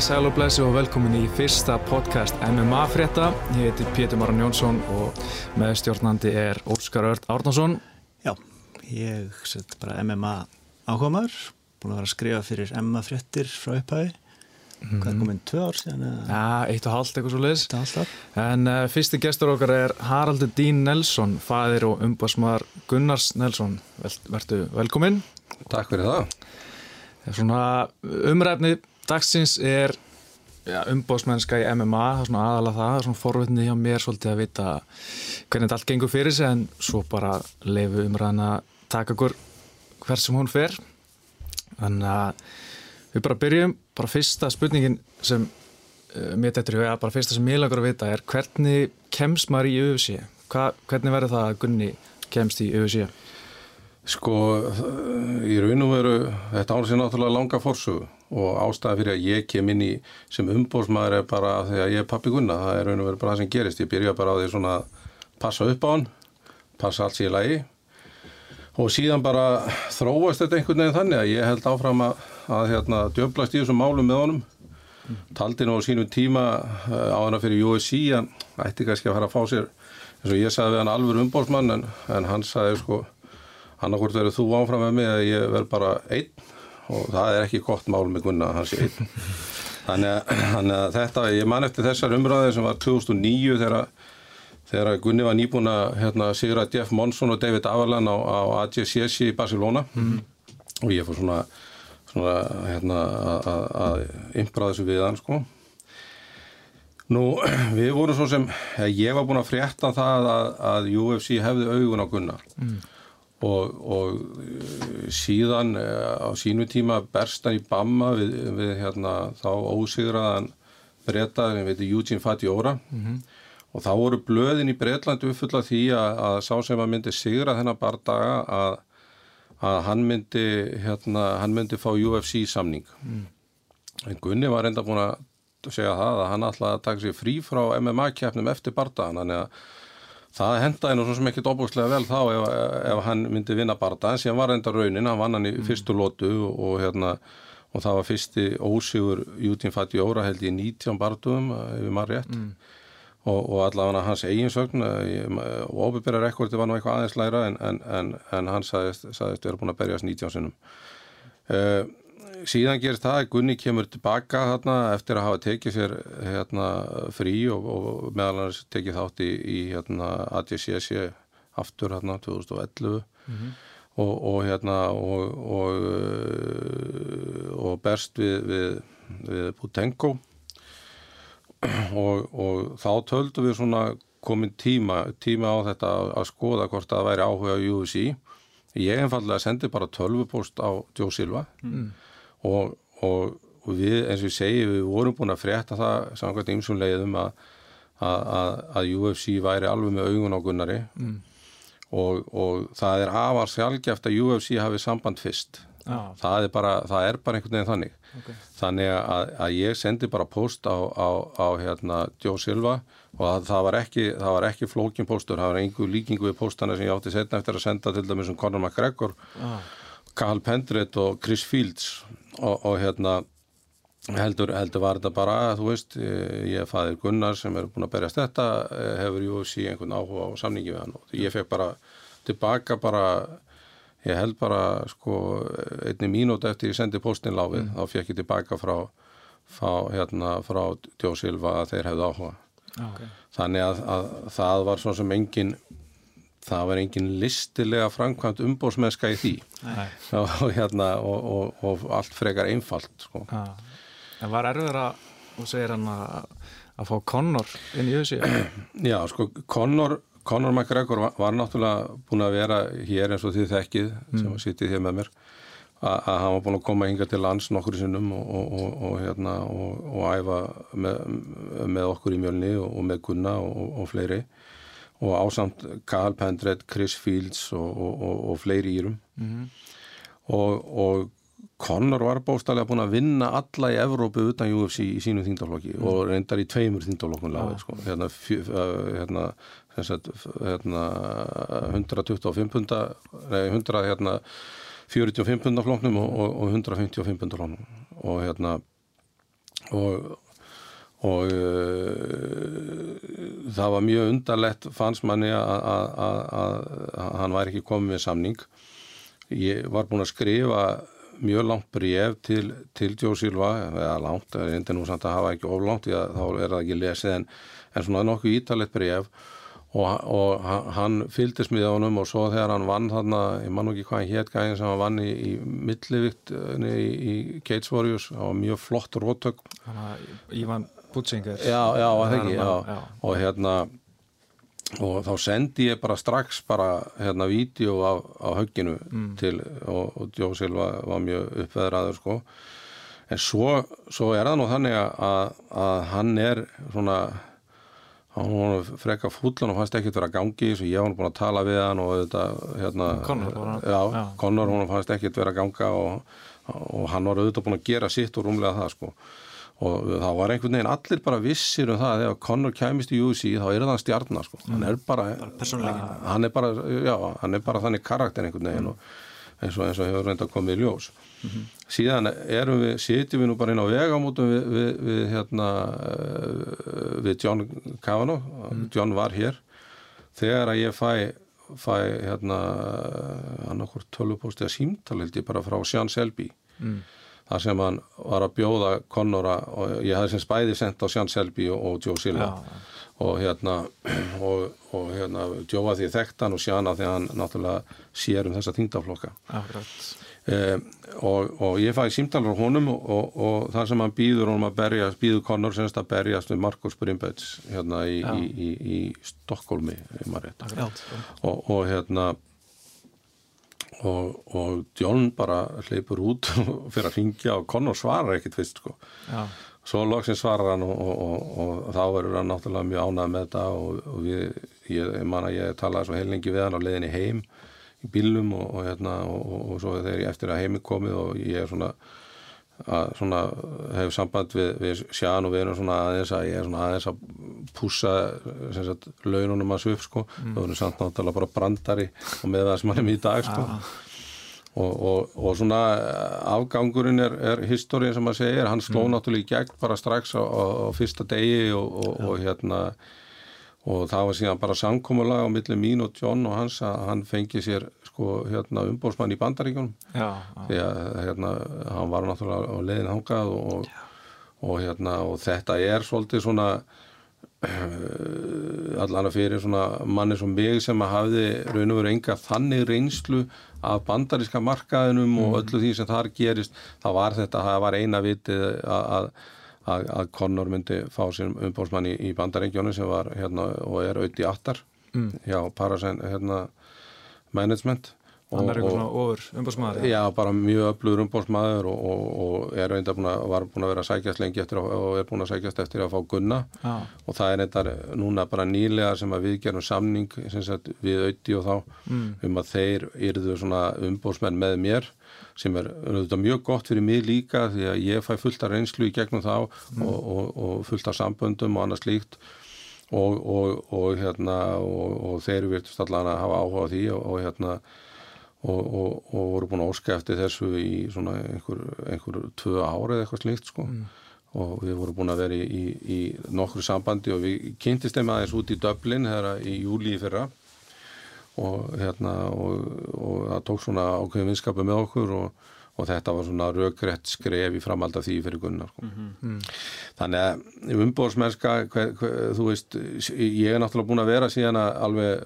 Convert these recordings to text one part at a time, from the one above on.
Sæl og blessu og velkomin í fyrsta podcast MMA frétta. Ég heiti Pétur Maran Jónsson og meðstjórnandi er Óskar Ört Árnason. Já, ég set bara MMA áhugamar, búin að vera að skrifa fyrir MMA fréttir frá upphæði. Mm. Hvað er Mhm. komin tvö ár síðan? eða- Ja, eitt og hálft eitthvað svo leiðis. Eitt og hálft ár. En uh, fyrsti gestur okkar er Haraldur Dín Nelsson, fadir og umbásmaður Gunnars Nelsson. Vel, vertu velkomin. Takk fyrir það. Svona umræfni dagsins er ja, umbásmennska í MMA, það er svona aðalega það, það er svona forvitni hjá mér svolítið að vita hvernig þetta allt gengur fyrir sig en svo bara leifu umræðin að taka okkur hver sem hún fer. Þannig að við bara byrjum, bara fyrsta spurningin sem uh, mér þetta er bara fyrsta sem ég langar að vita er hvernig kemst maður í UFC? Hva, hvernig verður það að Gunni kemst í UFC? Sko, í raun og veru, þetta ár sér náttúrulega langa fórsögu og ástæða fyrir að ég kem inn í sem umbóðsmaður er bara því að ég er pappi Gunna, það er raun og veru bara það sem gerist. Ég byrja bara á því svona að passa upp á hann, passa allt sér í lagi og síðan bara þróast þetta einhvern veginn þannig að ég held áfram að, að hérna, djöblast í þessum málum með honum. Taldi nú sínum tíma uh, á hana fyrir UFC, hann ætti kannski að fara að fá sér, eins og ég sagði við hann alveg umbóðsmann en, en hann sagði sko annarkort verður þú áfram með mig að ég verð bara einn og það er ekki gott mál með Gunna sé einn. Þannig að, þannig að þetta, ég man eftir þessar umræði sem var 2009 þegar, þegar Gunni var nýbúin að hérna, sigra Jeff Monson og David Averlan á, á AGCC í Barcelona. Og ég fór svona, svona hérna, að- impra þessu við hann sko. Nú, við vorum svo sem, ég var búin að frétta það að, að UFC hefði augun á Gunnar og, og eh, síðan eh, á sínu tíma berst hann í Bamma við, við hérna, þá ósigraðan breytaðin við Eugene Fatiora. Og þá voru blöðin í Breitlandi uppfulla því að, að sá sem að myndi sigra þennan bardaga að, að hann myndi hérna, hann myndi fá UFC samning. En Gunni var enda búin að segja það að hann ætlaði að taka sér frí frá MMA-kjæfnum eftir bardagan þannig að það hendaði nú svo sem ekki óbúslega vel þá ef, ef hann myndi vinna bardagan sem var enda raunin, hann vann hann í fyrstu lótu og, og hérna og það var fyrsti ósigur Jútin Fati Óra held í 19 bardugum ef við maður rétt. Og, og allavega hans eiginsögn og óbyrra rekordi var nú eitthvað aðeins læra en, en, en, en hann sagðist, sagðist vera búin að berjast 19 sinnum. Uh, síðan gerist það að Gunni kemur tilbaka þarna eftir að hafa tekið sér hérna, frí og, og meðal hans tekið þátt í, í hérna, ADCC aftur hérna 2011 og, og hérna og, og, og berst við, við, við Putenko og, og þá töldu við svona komin tíma, tíma á þetta að, skoða hvort það væri áhuga á UFC ég einfallega sendi bara tölvupóst á Joe Silva og, og, og við eins og ég segi við vorum búin að frétta það samkvæmt ymsum leiðum að, að, að, að UFC væri alveg með augun á Gunnari mm. og, og það er afar sjálfgeft að UFC hafi samband fyrst Já. það er bara, það er bara einhvern veginn þannig Okay. þannig að, að ég sendi bara post á, á, á hérna Joe Silva og að, það var ekki, ekki flókin postur, það var einhver líkingu við postana sem ég átti setna eftir að senda til dæmis um Conor McGregor Ah. Carl Pendrit og Chris Fields og, og hérna heldur, heldur var þetta bara þú veist, ég ég er faðir Gunnar sem er búin að berjast þetta, eh, hefur UFC einhvern áhuga á samningi við hann og ég fekk bara tilbaka bara ég held bara sko einni mínúti eftir ég sendi postin láfið þá fekk ég tilbaka frá, frá hérna frá Djó Silva að þeir hefðu áhuga Okay. þannig að, að það var svona sem engin það var engin listilega framkvæmt umbóðsmennska í því. Og, hérna, og, og, og allt frekar einfalt sko. En var erfiður að, og segir hann að, að fá Conor inn í UFC? Já, sko, Conor, Conor McGregor var, var náttúrulega búin að vera hér eins og þið þekkið sem að sitið hér með mér að, hann var búin að koma hinga til lands nokkur sinnum og, og, og, og, hérna, og, og æfa með, með okkur í mjölni og, og með Gunna og, og fleiri og ásamt Carl Pendret, Chris Fields og, og fleiri írum og Conor var bóstallega búin að vinna alla í Evrópu utan UFC í sínum þingdalokki Mm. og reyndar í tveimur þingdalokkun láði sko. hérna, hérna, hérna 125 punda nei, 100 hérna 45 punda flóknum og, og, og 155 punda flóknum og hérna og og uh, það var mjög undarlegt fannst manni að, að, að, að hann væri ekki komið með samning ég var búin að skrifa mjög langt bref til, til Jó Silva, eða langt, það er enda nú samt að hafa ekki oflangt, að þá er það ekki lesið en, en svona nokkuð ítalegt bref og, og hann fylgdist með honum og svo þegar hann vann þarna, ég man ekki hvað hétt gæðin sem hann vann í, í millivikt í, í Gates Warriors, það var mjög flott rótök. Ívan Butchinger. Já, já, það ekki, já. Og hérna og þá sendi ég bara strax bara hérna vídeo af, af högginu mm. til og, og Jó Silva var mjög uppveðraður sko en svo, svo er það nú þannig að, að hann er svona hann var freka fullan og fannst ekkert verið að gangi svo ég var búin að tala við hann og þetta hérna. Connor hún fannst ekkert verið að ganga og, og hann var auðvitað búin að gera sitt og rúmlega það sko og það var einhvern veginn allir bara vissir um það að ef Conor kæmist í UFC þá er það stjarnar sko hann er bara, bara hann er bara, já, hann er bara þannig karakter einhvern veginn mm. og eins og, eins og hefur reynda komið í ljós mm -hmm. síðan erum við, sitjum við nú bara inn á vegamótum við, við, við hérna við John Kavanaugh mm. John var hér þegar að ég fæ fæ hérna hann okkur tölvupósti að símtala held ég bara frá Sean Selby mm þar sem hann var að bjóða Connora og ég hafði sem spæði sendt á Sján Selby og, og Joe Silva. Ja. og hérna og, og hérna Joe að því þekktan og Sján að því hann náttúrulega sér um þessa þingdaflokka ja, eh, og, og ég fæði símtalar á honum og þar sem hann býður honum að berjast, býður Connor semst að berjast með Markus Brimbets hérna í, í, í, í Stokkólmi og hérna og, og John bara hleypur út og fyrir að ringja og Conor svarar ekkit fyrst sko Já. svo loksins svarar hann og, og, og þá verður hann náttúrulega mjög ánægð með þetta og við, ég, ég man að ég talaði svo heilengi við hann á leiðinni heim í bílum og hérna og svo þegar ég eftir að heimi komið og ég er svona að svona hefur samband við, við sján og við erum svona aðeins að ég er svona aðeins að púsa sagt, laununum að svuf sko mm. það verður samt náttúrulega bara brandari og með það sem hann er í dag sko ah. og, og, og svona afgangurinn er, er historien sem að segja hann sló mm. náttúrulega í gegn bara strax á, á, á fyrsta degi og, og hérna og það var síðan bara samkómulega á milli mín og John og hans að hann fengi sér sko hérna umbóðsmann í bandaríkunum því að hérna hann var náttúrulega á leiðin hangað og, og hérna og þetta er svolítið svona allan að fyrir svona manni sem mig sem að hafiði raun og veru enga þannig reynslu af bandaríska markaðinum mm. og öllu því sem þar gerist það var þetta, það var eina vitið að að, að Conor myndi fá sér umbóðsmann í, í bandaríkjónu sem var hérna og er auðvitað í aftar mm. hjá Parasen hérna management Hann er eitthvað svona ofur umbóðsmaður Já, bara mjög öflugur umbóðsmaður og, og, og er reynda búin að, var búin að vera að sækjast lengi eftir og er búin að sækjast eftir að fá gunna Já. og það er reynda núna bara nýlega sem að við gerum samning sagt, við auði og þá mm. um að þeir yrðu svona umbóðsmenn með mér sem er auðvitað mjög gott fyrir mig líka því að ég fæ fullt af reynslu í gegnum þá mm. og, og fullt af samböndum og annað slíkt og hérna og þeir virtust allan að hafa áhuga á því og hérna og, og, og voru búin að óska eftir þessu í svona einhver, einhver tvö ári eða eitthvað slikt sko mm. og við vorum búin að vera í, í, í nokkru sambandi og við kynntist þeim aðeins út í Dublin þegar í júli í fyrra og hérna og, og það tók svona ákveðin vinskapu með okkur og og þetta var svona raugrætt skref í framhald af því fyrir Gunnar sko. mm -hmm. þannig að umbóðsmennska þú veist, ég er náttúrulega búin að vera síðan að alveg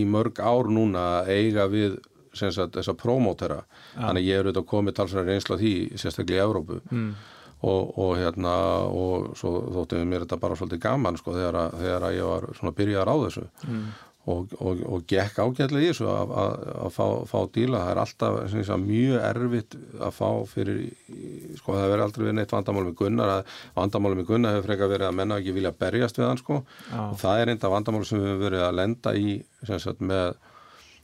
í mörg ár núna að eiga við sagt, þessa promótera ja. þannig ég er auðvitað komið talsverðar reynsla því sérstaklega í Európu mm. og, og hérna og svo þóttum við mér þetta bara svolítið gaman sko þegar að, þegar að ég var svona byrjar á þessu mm. Og, og, og gekk ágætlega í þessu að, að, að fá, fá díla það er alltaf sagt, mjög erfitt að fá fyrir sko það verður aldrei verið neitt vandamál með gunnar að vandamál með gunnar hefur frekar verið að menna ekki vilja berjast við hann sko ja. og það er einnig vandamál sem við hefur verið að lenda í sagt, með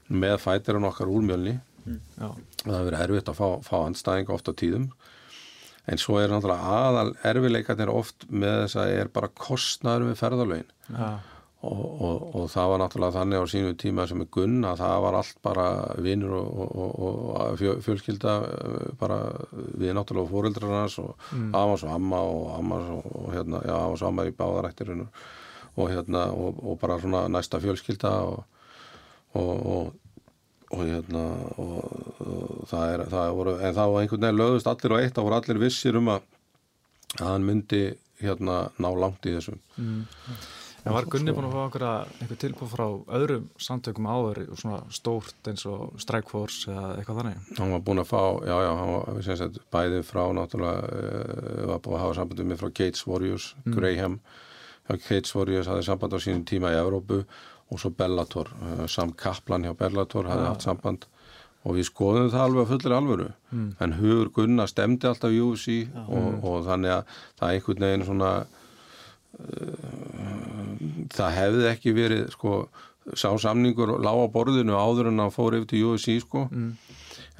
með fætirinn okkar úr mjölni mm. það hefur verið erfitt að fá, fá anstæðing ofta tíðum en svo er náttúrulega aðal erfileikarnir oft með þess að er bara kostnaður með ferðalögin ja. Og, og, og það var náttúrulega þannig á sínu tíma sem er gunn að það var allt bara vinnur og, og fjö, fjölskylda eh, bara við náttúrulega fóreldrar hans og mm. afans og amma og ammas og hérna, já, afans og amma í báðarættir og hérna, og bara svona næsta fjölskylda og og hérna og það er, það voru, en það var einhvern veginn lögðust allir og eitt, það voru allir vissir um að að hann myndi hérna ná langt í þessum mm. En var Gunni búin að fá einhverja, einhver tilbúið frá öðrum samtökum áður svona stórt eins og Strikeforce eða eitthvað þannig? Hann var búin að fá, já já, hann var sagt, bæðið frá náttúrulega, uh, var búin að hafa sambandið með frá Gates Warriors, mm. Graham Gates Warriors hafði samband á sínum tíma í Evrópu og svo Bellator, uh, Sam Kaplan hjá Bellator hafði ja. haft samband og við skoðum það alveg að fullir alvöru mm. en hugur Gunna stemdi alltaf UFC ja. og, mm. og þannig að það er einhvern veginn svona það hefði ekki verið sko, sá samningur lág á borðinu áður en að fóra yfir til UFC sko mm.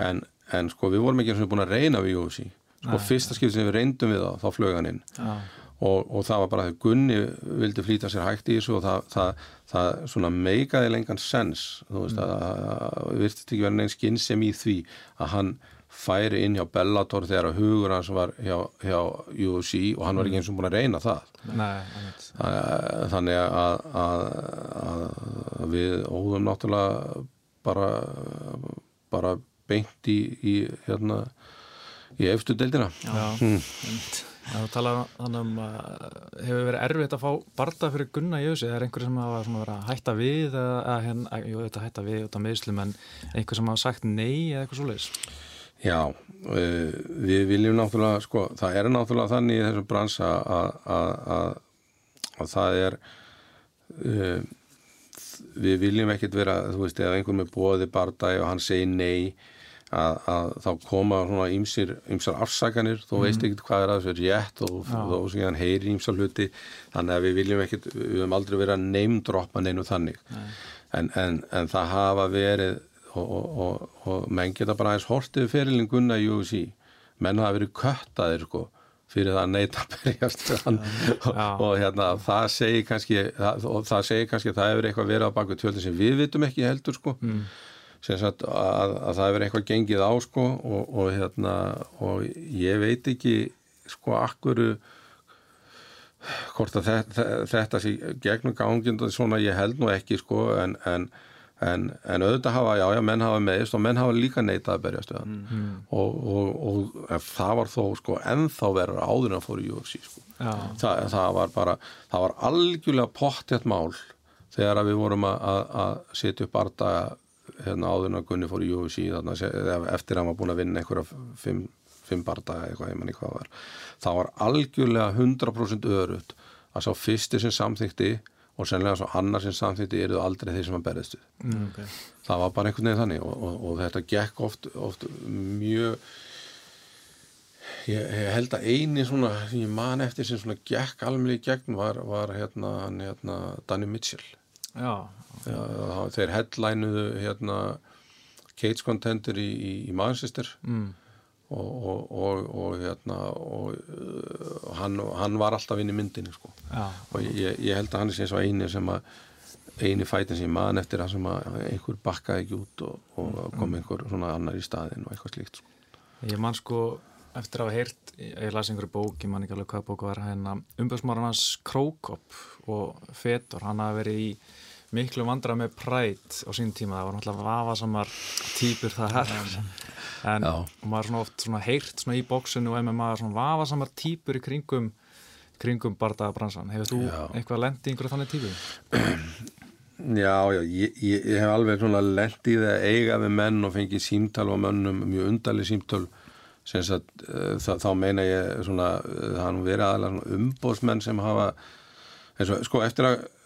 en, en sko við vorum ekki eins og búin að reyna við UFC sko Nei, fyrsta skipt sem við reyndum við þá, þá flög hann inn ja. og, og það var bara að Gunni vildi flýta sér hægt í þessu og það, það, það svona meikaði lengan sens þú veist mm. að það virtist ekki verið neins skinnsem í því að hann færi inn hjá Bellator þegar að hugur hans var hjá, hjá UFC og hann var ekki eins og búin að reyna það. Nei, þannig að, að, að við óðum náttúrulega bara, bara beint í, í hérna í efstu deildina. Já, mm. Þú talaðu þannig um að hefur verið erfitt að fá barda fyrir gunna í þessu, er einhverju sem hafa verið að hætta við eða hérna, jú þetta hætta við út af meðslum en einhver sem hafa sagt nei eða eitthvað svoleiðis Já, eh, við viljum náttúrulega, sko, það er náttúrulega þannig í þessum bransa að, að, að, að það er, uh, við viljum ekkert vera, þú veist, ef einhvern með bóði bardagi og hann segir nei, að þá koma svona ýmsir, ýmsar afsakanir, þú veist mhm. ekkert hvað er að þessu rétt og þú hann heyri ýmsar hluti, þannig að við viljum ekkert, við höfum aldrei verið að neymdroppa neinu þannig, en, en, en það hafa verið og, og, og menn geta bara aðeins hortið fyrirlin gunna í UFC menn hafa verið köttaðir sko fyrir það að neyta að berjast og, og hérna það segir kannski það, og það segir kannski að það hefur eitthvað verið á baku tjöldin sem við vitum ekki heldur sko. Mm. sem sagt að, að það hefur eitthvað gengið á sko og hérna og ég veit ekki sko akkuru hvort að þetta, þetta sé gegnum gangind og svona ég held nú ekki sko en, en En, en auðvitað hafa, já, já, menn hafa meðist og menn hafa líka neitað að berjast við hann mm. og, og, og það var þó sko ennþá verður áður en að fóru í UFC sko. Þa, það var bara, það var algjörlega pottjætt mál þegar við vorum að, setja upp barndaga hérna, áður en að Gunni fóru í UFC þarna, eftir að hann var búin að vinna einhverja fimm, fimm barndaga eitthvað, ég manni hvað var það var algjörlega 100% öðrut að sá fyrsti sem samþykti og sennilega svo annar sem samþýtti eru aldrei þeir sem að berðist við. Mm, okay. það var bara einhvern veginn þannig og, og, og þetta gekk oft, oft mjög ég, ég held að eini svona sem ég man eftir sem svona gekk alveg gegn var, var hérna, hérna Danny Mitchell. Já, já, þeir headlinuðu hérna Cage Contender í, í, í Manchester. Mm og, og, og, og hérna og uh, hann, hann var alltaf inn í myndinni sko. og ég, ég held að hann er svo eini sem að eini fætin sem ég man eftir að sem að einhver bakkaði ekki út og kom mm. einhver svona annar í staðin og eitthvað slíkt sko. Ég man sko eftir að hafa heyrt, ég las einhverju bók ég man ekki alveg hvað bóku var hérna umbjöðsmáran hans Krókopp og Fetor, hann hafi verið í miklu vandra með prætt á sín tíma það var náttúrulega vafasamar týpur það er en Já. maður svona oft svona heyrt svona í bóksinu og MMA svona vafasamar týpur í kringum kringum bardagabransan hefur þú já. eitthvað lendi í einhverju þannig týpu? Já, já, ég, ég, ég hef alveg svona lendi í það að eiga við menn og fengi símtal á mönnum, mjög undarli símtal sem að uh, þá meina ég svona, uh, það hann verið aðalega umbóðsmenn sem hafa eins og sko eftir að Eh,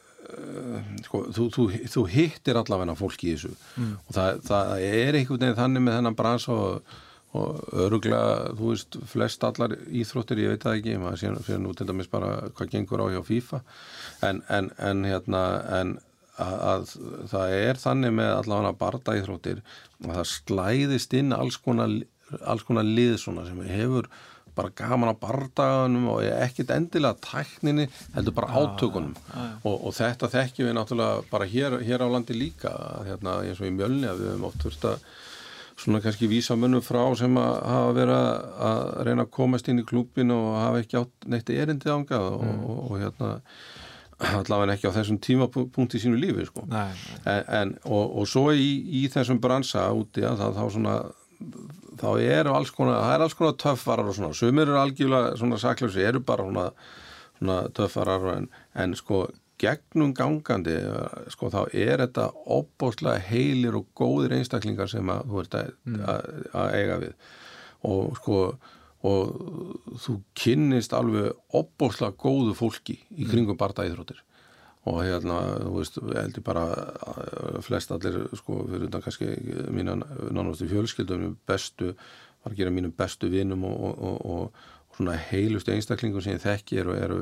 sko, þú, þú, þú hittir allavega fólki í þessu mm. og það, það er einhvern veginn þannig með þennan brans og, og öruglega, þú veist, flest allar íþróttir, ég veit það ekki maður sér, sér nú til dæmis bara hvað gengur á hjá FIFA en, en, en hérna en að, að það er þannig með allavega barda íþróttir að það slæðist inn alls konar, alls konar lið sem hefur bara gaman á bardaganum og ekkit endilega tækninni heldur bara átökunum. og, og þetta þekkjum við náttúrulega bara hér, hér á landi líka hérna, eins og í mjölni að við höfum oft þurft að svona kannski vísa mönnum frá sem að hafa verið að reyna að komast inn í klúpin og hafa ekki átt neitt erindi ángað og, og, og hérna allavega ekki á þessum tímapunkti í sínu lífi sko. Nei, en, en, og, og svo í, í þessum bransa úti að það, þá svona þá eru alls konar, það er alls konar töffarar og svona, sumir eru algjörlega svona saklausi, eru bara svona, svona töffarar en, en sko gegnum gangandi, sko þá er þetta opbóstlega heilir og góðir einstaklingar sem að þú ert að, að, að eiga við. Og sko og þú kynnist alveg opbóstlega góðu fólki í kringum bardaíþróttir og hérna, þú veist, heldur bara flest allir, sko, fyrir þetta kannski mína náttúrulega fjölskyldum bestu, var að gera mínum bestu vinum og, og, og, og svona heilustu einstaklingum sem ég þekki eru, eru,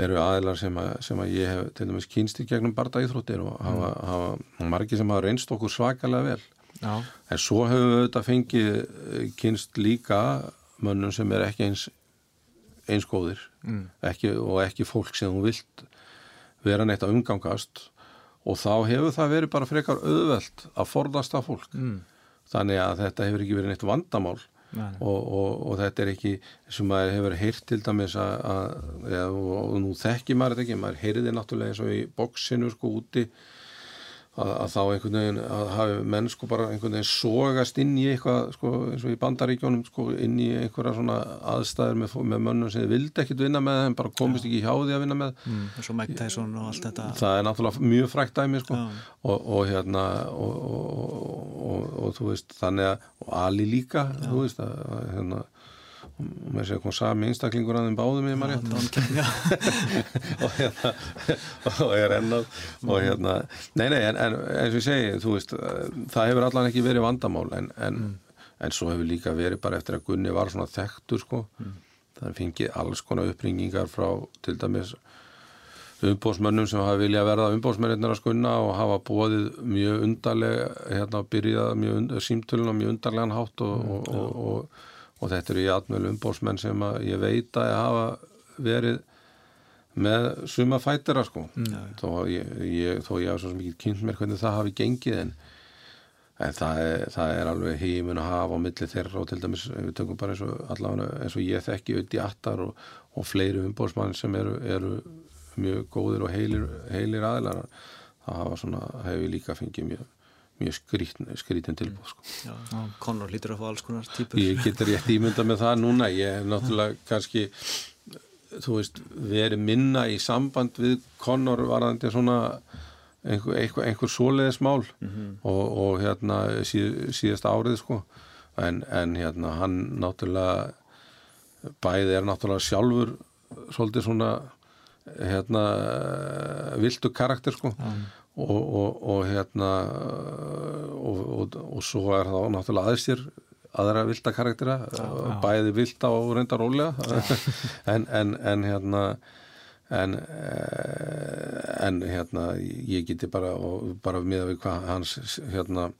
eru aðilar sem að, sem að ég hef til dæmis kynst í gegnum bardaíþróttir og hafa, hafa margir sem hafa reynst okkur svakalega vel Já. en svo hefur við þetta fengið kynst líka mönnum sem er ekki eins eins góðir mm. ekki, og ekki fólk sem þú vilt vera neitt að umgangast og þá hefur það verið bara frekar auðvelt að forðast af fólk mm. þannig að þetta hefur ekki verið neitt vandamál og, og, og þetta er ekki sem maður hefur heyrt til dæmis að, að ja, og, nú þekki maður þetta ekki maður heyriði náttúrulega eins og í bóksinu sko úti að, að þá einhvern veginn að hafi menn sko bara einhvern veginn sogast inn í eitthvað sko eins og í bandaríkjónum sko inn í einhverja svona aðstæður með, með mönnum sem þið vildi ekkit vinna með en bara komist ekki hjá því að vinna með. Mm, og Mike Tyson og allt þetta. Það er náttúrulega mjög frækt dæmi sko. Og, og hérna og, og, og þú veist þannig að og Ali líka Já. þú veist að hérna og mér sé að kom sami einstaklingur að þeim báðum í maður og hérna og ég er ennað og hérna, nei nei en, en eins og ég segi, þú veist það hefur allan ekki verið vandamál en, en, mm. en svo hefur líka verið bara eftir að Gunni var svona þekktur sko mm. það fengið alls konar uppringingar frá til dæmis umbósmönnum sem hafa vilja verða umbósmennir að skunna og hafa bóðið mjög undarlega hérna byrjað mjög símtölun og mjög undarlegan hátt og, mm. og, og, og og þetta eru í atmjölu umbósmenn sem ég veit að ég hafa verið með suma fætira sko mm. þó ég, ég hafa svo mikið kynnt mér hvernig það hafi gengið en, en það, er, það er alveg heimin að hafa á milli þeirra og til dæmis við tökum bara eins og allavega eins og ég þekki auðvitað í attar og, og fleiri umbósmann sem eru, eru mjög góðir og heilir, heilir aðlar það hafa svona, hefur líka fengið mjög mjög skrítin, skrítin tilbúð sko. Conor lítur að fá alls konar típur. Ég getur rétt ímynda með það núna. Ég er náttúrulega kannski þú veist, verið minna í samband við Conor varðandi svona einhver, einhver, einhver svoleiðismál mm -hmm. og, og hérna síð, síðast árið sko. En, en hérna hann náttúrulega bæði er náttúrulega sjálfur svolítið svona hérna vildu karakter sko. Mm og, og, og hérna og, og svo er það náttúrulega aðeins aðra vilda karaktera já, já. bæði vilda og reynda rólega. En, en, en hérna en, eh, en hérna ég geti bara bara miða við hvað hans hérna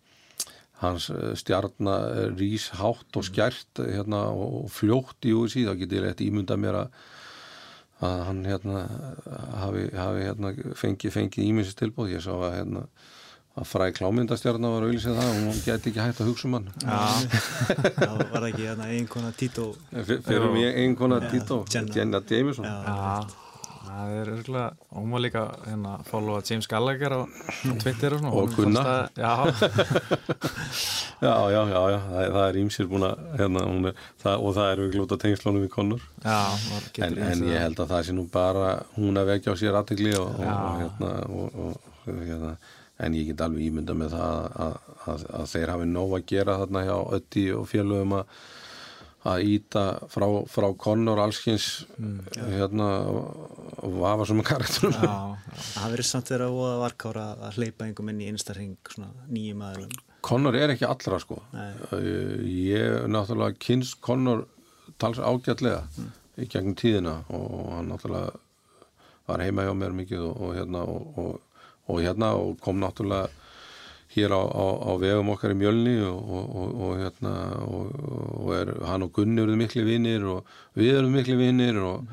hans stjarnar rís hátt og skjært hérna, og fljótt í úr síðan geti ég rétt ímynda mér að að hann hérna hafi, hafi hérna fengið fengi íminsis tilbúð ég sá að hérna að fræði klámyndastjárna var auðvitað það og hún geti ekki hægt að hugsa um hann. Já, var það ekki hérna einkona Tito. Fyrir mig einkona Tito Jenna. Jameson. Já það er örgulega, og hún var líka hérna að followa James Gallagher á Twitter og svona. Og kunna já. já, já, já, já. Það, það er ímsir búin að hérna, er, það, og það er við glúta tengslunum við konur. En, en ég held að það sé nú bara hún að vekja á sér aðtegli og, og, hérna, og hérna en ég get alveg ímynda með það að, að, að þeir hafi nóg að gera þarna hjá ötti og félögum að að íta frá, frá Conor allskins mm, hérna og vafa sem að karakterum. Það verður samt þeirra að varkára að hleypa einhverjum inn í einstarhing nýjum aðlum Conor er ekki allra sko. Nei. ég náttúrulega kynst Conor tals ágætlega mm. í gegnum tíðina og hann náttúrulega var heima hjá mér mikið og, og hérna og, og, og hérna og kom náttúrulega hér á, á, á vegum okkar í Mjölni og, og, og hérna og, og er, hann og Gunni eruð miklu vinnir og við erum miklu vinnir og,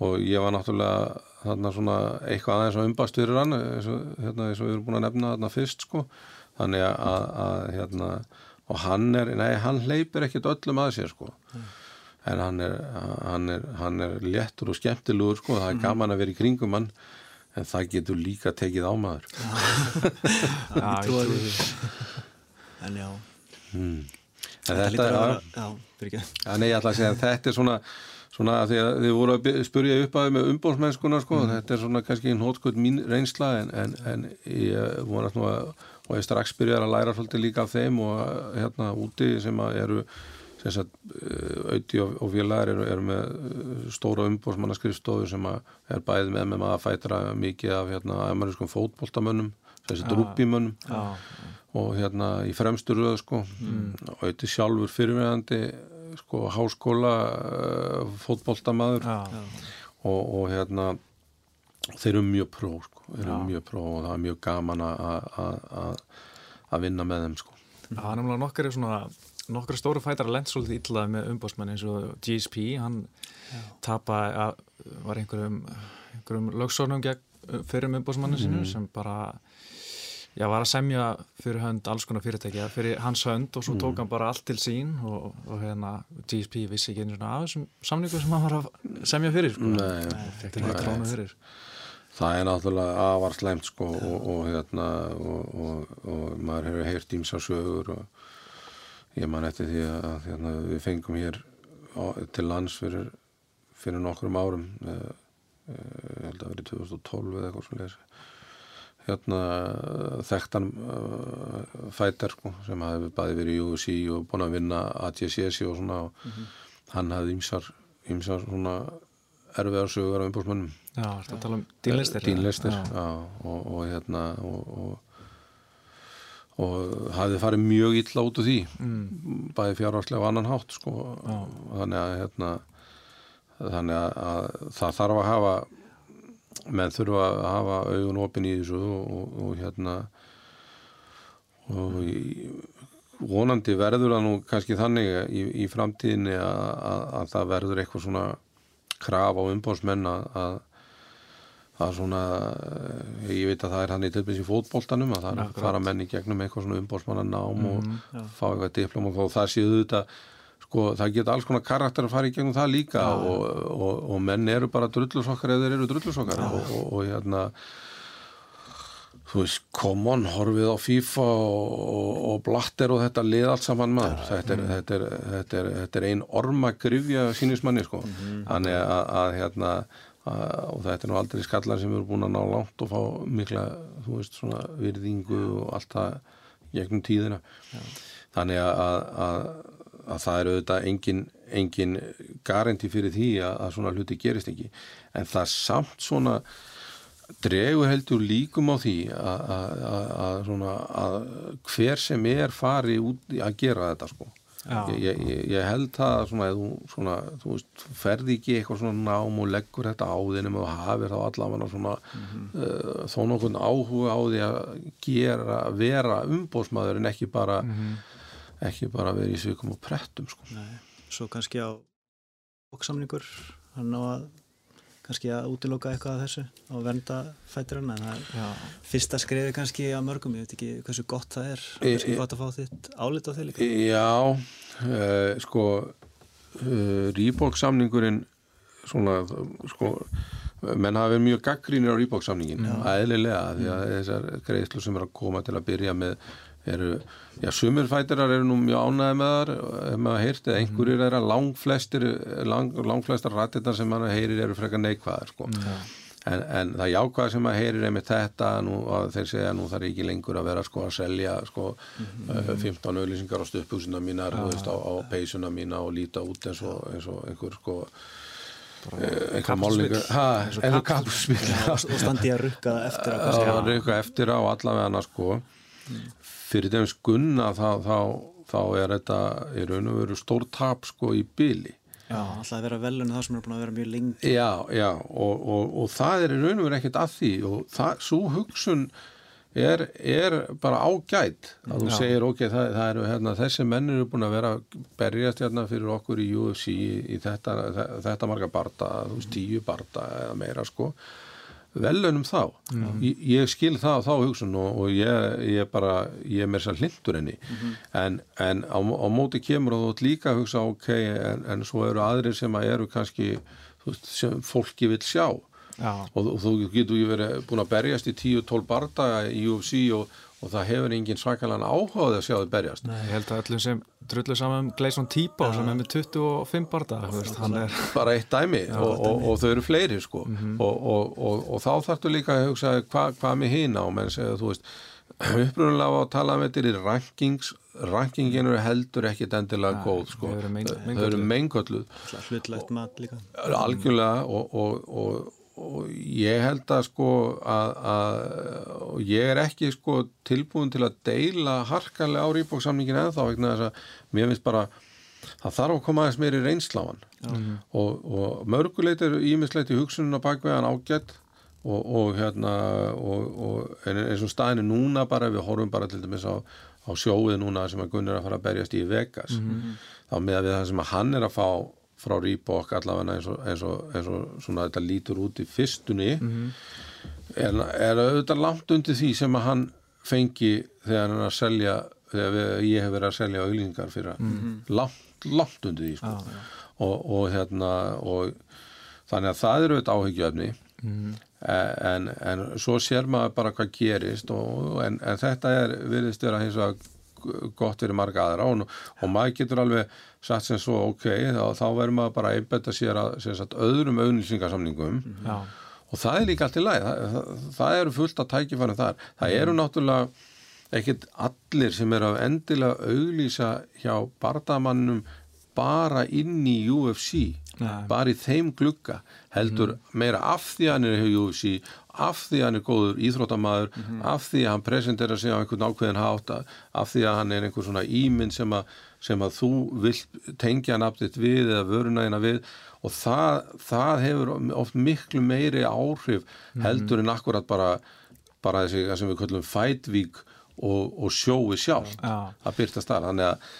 og ég var náttúrulega þarna svona eitthvað aðeins að umbast fyrir hann eins og, hérna, eins og við erum búin að nefna þarna fyrst sko. Þannig að, að hérna og hann er, nei hann hleypir ekkit öllum að sér sko. En hann er, hann er, hann er léttur og skemmtilegur sko, það er gaman að vera í kringum hann en það getur líka tekið á maður Já, ég trúi því. því. en já, en þetta lítur er að að vera að að þetta er svona svona að því að þið voru að spyrja upp að með umbóðsmennskuna sko, þetta er svona kannski einn hótskvöld mín reynsla en, en, en ég vonast nú að og ég strax byrjar að læra svolítið líka af þeim og að, hérna úti sem að eru sem sagt, uh, auði og, og félagar eru, eru með uh, stóra umbóðsmannaskrifstofu sem að er bæðið með maður að fætra mikið af hérna amerískum fótboltamönnum þessi drubbimönnum Já, og hérna í fremstu röð sko. Og auðvitað sjálfur fyrirverandi sko háskóla uh, fótboltamaður já, og, og hérna þeir eru mjög pró sko. Þeir eru mjög pró og það er mjög gaman að- að að- að vinna með þeim sko. Það er nefnilega nokkari svona nokkari stóru fætar að lenda svolítið illaði með umbóðsmenn eins og GSP, hann tapaði að var einhverjum, einhverjum lögsónum gegn fyrir umbóðsmannin sinu sem bara já, var að semja fyrir hönd alls konar fyrirtækja fyrir hans hönd og svo tók hann bara allt til sín og, og hérna GSP vissi ekki einu svona af þessum samningu sem hann var að semja fyrir sko. Nei, Fekk ekki trónu fyrir. Það er náttúrulega afar slæmt sko og, og hérna og, og, og maður hefur heyrt ímsa sögur og ég man eftir því að hérna, við fengum hér á, til lands fyrir, fyrir nokkrum árum uh, ég held að verið 2012 eða eitthvað svo hérna þekktan uh, fætar sko, sem hafði bæði verið í UFC og búin að vinna ATCS og svona og hann hafði ímsar, ímsar svona erfiðar sögur af umbúrsmönnum Já, þetta tala um dínlistir Já. já, og, og hérna og, og, og hafði farið mjög illa út úr því Mm. bæði fjárvarslega og annan hátt sko. Þannig að hérna, þannig að, að það þarf að hafa menn þurfa að hafa augun opin í þessu og, og, og hérna og vonandi verður það nú kannski þannig í, í framtíðinni að, að, að það verður eitthvað svona kraf á umbóðsmenn að, að það er svona eh, ég veit að það er hann í tilbyrðis í fótboltanum að það er að fara menn í gegnum eitthvað svona umbóðsmannanám og já. fá eitthvað diplóm og það séu þetta sko það geta alls konar karakter að fara í gegnum það líka og, og, og menn eru bara drullusokkar eða þeir eru drullusokkar og, og, og hérna þú veist, come on, horfið á FIFA og, blatter og þetta lið allt saman maður. Þetta, er, þetta, er, þetta, er, þetta er ein orma grifja sínismanni sko. Þannig að, að hérna og þetta er nú aldrei skallar sem eru búin að ná langt og fá mikla þú veist, svona virðingu og allt það gegnum tíðina. Þannig að, að, að, að það er auðvitað engin, engin garanti fyrir því að, að svona hluti gerist ekki. En það samt svona dregur heldur líkum á því að, að, að, að, svona, að hver sem er fari út að gera þetta sko. Já. Ég, ég, ég- held það svona, þú, svona, þú veist, ferði ekki eitthvað svona nám og leggur þetta á þínum og hafir þá allavega svona uh, þó nokkurn áhuga á því að gera, vera umbóðsmaður en ekki bara ekki bara vera í svikum og prettum sko. Nei. Svo kannski á bóksamningur hann á að kannski að útiloka eitthvað af þessu og vernda fæturinn en það er Já. fyrsta skriði kannski að mörgum, ég veit ekki hversu gott það er og kannski gott að fá þitt álit á því líka. Já, uh, sko uh, Rýbóksamningurinn svona, sko menn hafa verið mjög gaggrínir á Rýbóksamningin eðlilega, því að þessar greiðslu sem er að koma til að byrja með eru, já, sumir fætirar eru nú mjög ánæði með þar, ef maður heyrt eða einhverjir er að langflestir lang, langflestar rættirnar sem maður heyrir eru frekar neikvæðar, sko. En, en það jákvæða sem að heyrir einmitt þetta nú, að þeir segja nú þarf ekki lengur að vera sko að selja sko uh, 15 auðlýsingar á stöpphúsina mínar þú veist, á, á peysuna mína og líta út eins og, eins og einhver sko eh, einhver málningur og standi að rukka eftir á var eitthvað eftir á allavega hana sko fyrir þeim skunna þá, þá, þá er þetta í raun og veru stór tap sko í byli Já, alltaf að vera velun það sem er búin að vera mjög lengi. Já, já, og, og, og það er í raun og veru ekkert að því. Og það, svo hugsun er, er bara ágætt að þú Já. segir ok, það, það eru hérna, þessi menn eru búin að vera berjast hérna fyrir okkur í UFC í, í þetta, þetta marga barda, þú veist, tíu barda eða meira sko velunum þá, ég, ég skil það á þá hugsun og, og ég, ég bara ég er mér sér hlindur henni. En, en á, á móti kemur og þú ert líka að hugsa ok, en, en svo eru aðrir sem að eru kannski þú veist, sem fólki vil sjá. Já, og, og þú getur verið búin að berjast í 10-12 bardaga í UFC og, og það hefur engin svakalega áhugaði að sjá þið berjast. Ég held að öllum sem drullu saman um Gleison Tíbá sem er með 25 barða, hann er bara eitt dæmi. Og, og, og þau eru fleiri sko. Og, og þá þarftu líka að hugsa hvað hva með hina? Og menn segja þú veist upprunalega á að tala með þetta í rankings rankingin eru heldur ekkit endilega góð sko. þau eru mengölluð hlutlegt mat líka. Algjörlega og, og, og, og ég held að sko að, að og ég er ekki sko tilbúin til að deila harkalega á rýbóksamningin eða þá vegna þess að mér finnst bara það þarf að koma aðeins meiri reynsláan og, og mörguleit er ímislegt í hugsununa bakveðan ágætt og, og hérna og, eins og staðinu núna bara við horfum bara til dæmis á, á sjóið núna sem að Gunnar er að fara að berjast í Vegas þá með að við það sem að hann er að fá frá Reebok allavega eins og, eins og, eins og svona þetta lítur út í fyrstunni er, er auðvitað langt undir því sem að hann fengi þegar hann er að selja þegar við, ég hef verið að selja auðlýsingar fyrir hann. Langt, langt undir því sko. og, og hérna og þannig að það eru auðvitað áhyggjöfni en, en svo sér maður bara hvað gerist og, en, en þetta er virðist vera hins vegar gott fyrir marga aðra og, og maður getur alveg satt sem svo ok, þá, þá verður maður bara að einbetta sér að sem sagt, öðrum auðlýsingarsamningum Já, og það er líka allt í lagi það, það, það eru fullt að tækifærum þar. Það eru náttúrulega ekkit allir sem eru að endilega auglýsa hjá bardamannum bara inn í UFC Nei. bara í þeim glugga heldur meira af því að hann er hjá UFC af því að hann er góður íþróttamaður af því að hann presentera sig á einhvern ákveðin hátt af því að hann er einhver svona ímynd sem að, sem að þú vilt tengja nafnit við eða vörunægina við. Og það, það hefur oft miklu meiri áhrif heldur en akkurat bara, bara þessi sem við kallum fætvík og, og sjói sjálf Já. að byrtast þar. Þannig að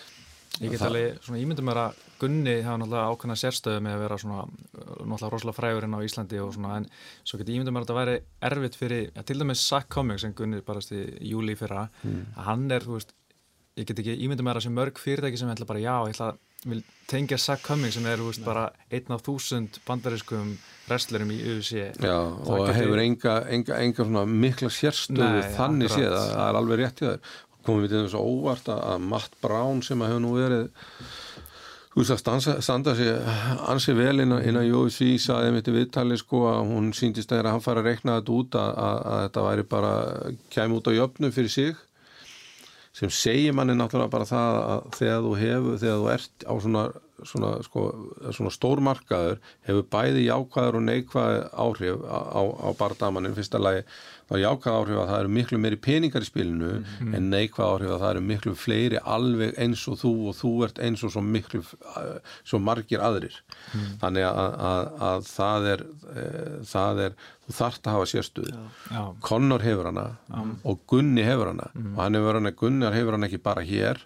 Ég get alveg svona ímyndum mér að Gunni hafa náttúrulega ákveðna sérstöðu með að vera svona uh, náttúrulega rosalega frægurinn á Íslandi og svona en svo get ég ímyndum mér að þetta væri erfitt fyrir, ja, til dæmis Sack Comics sem Gunni barast í júli fyrra Mm. að hann er, þú veist, ég get ekki ímyndum mér að sé mörg fyrirtæki sem ætla bara já, ég ætla að vil tengja Sack Comics sem er, þú veist, bara einn af þúsund bandariskum wrestlerum í UFC Já, og geti- hefur enga, enga, enga svona mikla sérstöðu Nei, þannig akkurat. séð, það, það er alveg rétt í þér komum við til þess að óvart að Matt Brown sem að hefur nú verið standa, standa sig ansi vel innan, innan UFC saði mitt í viðtali sko að hún síndist að hann fara að rekna þetta út að, að, að þetta væri bara kæmi út á jöfnu fyrir sig. Sem segir manni náttúrulega bara það að þegar þú hefur, þegar þú ert á svona, svona, sko, svona stórmarkaður hefur bæði jákvæður og neikvæð áhrif á, á, á bardamannin fyrsta lagi þá jákvæð áhrif að það eru miklu meiri peningar í spilinu en neikvæð áhrif að það eru miklu fleiri alveg eins og þú og þú ert eins og svo miklu uh, svo margir aðrir. Þannig að, að, að það er uh, það er, þú þarft að hafa sérstöðu. Já, Connor hefur hana og Gunni hefur hana og hann hefur hana, Gunnar hefur hana ekki bara hér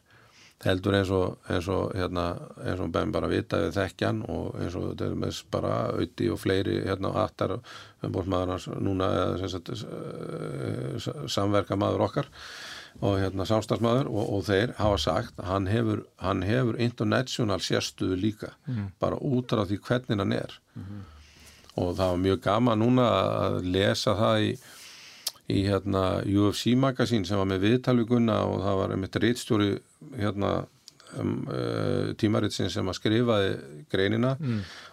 heldur eins og eins og hérna, eins og benn bara vita við þekkjan og eins og þetta er með bara auði og fleiri hérna aftar umbóðsmaður hans núna eða sem sagt eh, samverka maður okkar og hérna samstagsmaður og, og þeir hafa sagt hann hefur, hann hefur international sérstuðu líka bara út af því hvernig hann er. Og það var mjög gaman núna að lesa það í, í hérna, UFC magasín sem var með viðtalvíkunna og það var einmitt reitstjóri hérna, um, uh, tímaritsinn sem að skrifaði greinina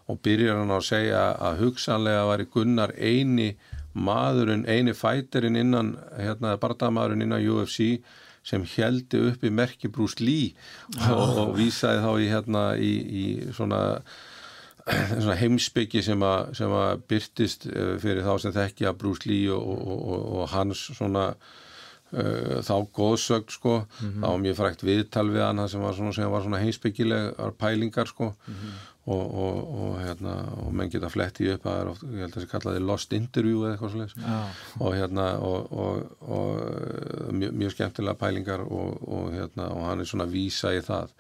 og byrjar hann á að segja að hugsanlega var í Gunnar eini maðurinn, eini fæterinn innan, hérna, bardamaðurinn innan UFC sem heldi upp í merki Bruce Lee og, og vísaði þá í, hérna, í, í svona heimsbyggi sem að, sem að byrtist eh, fyrir þá sem þekkja Bruce Lee og, og, og, og hans svona uh, þá góðsögn sko. Þá var mjög frækt viðtal við hann sem var svona, sem var svona heimsbyggilegar pælingar sko. Og, og, og, hérna, og menn geta fletti upp það er oft, ég held að það sé kallaði lost interview eða eitthvað svona og hérna og, og, og uh, mjög, mjög skemmtilega pælingar og, og hérna og hann er svona að vísa í það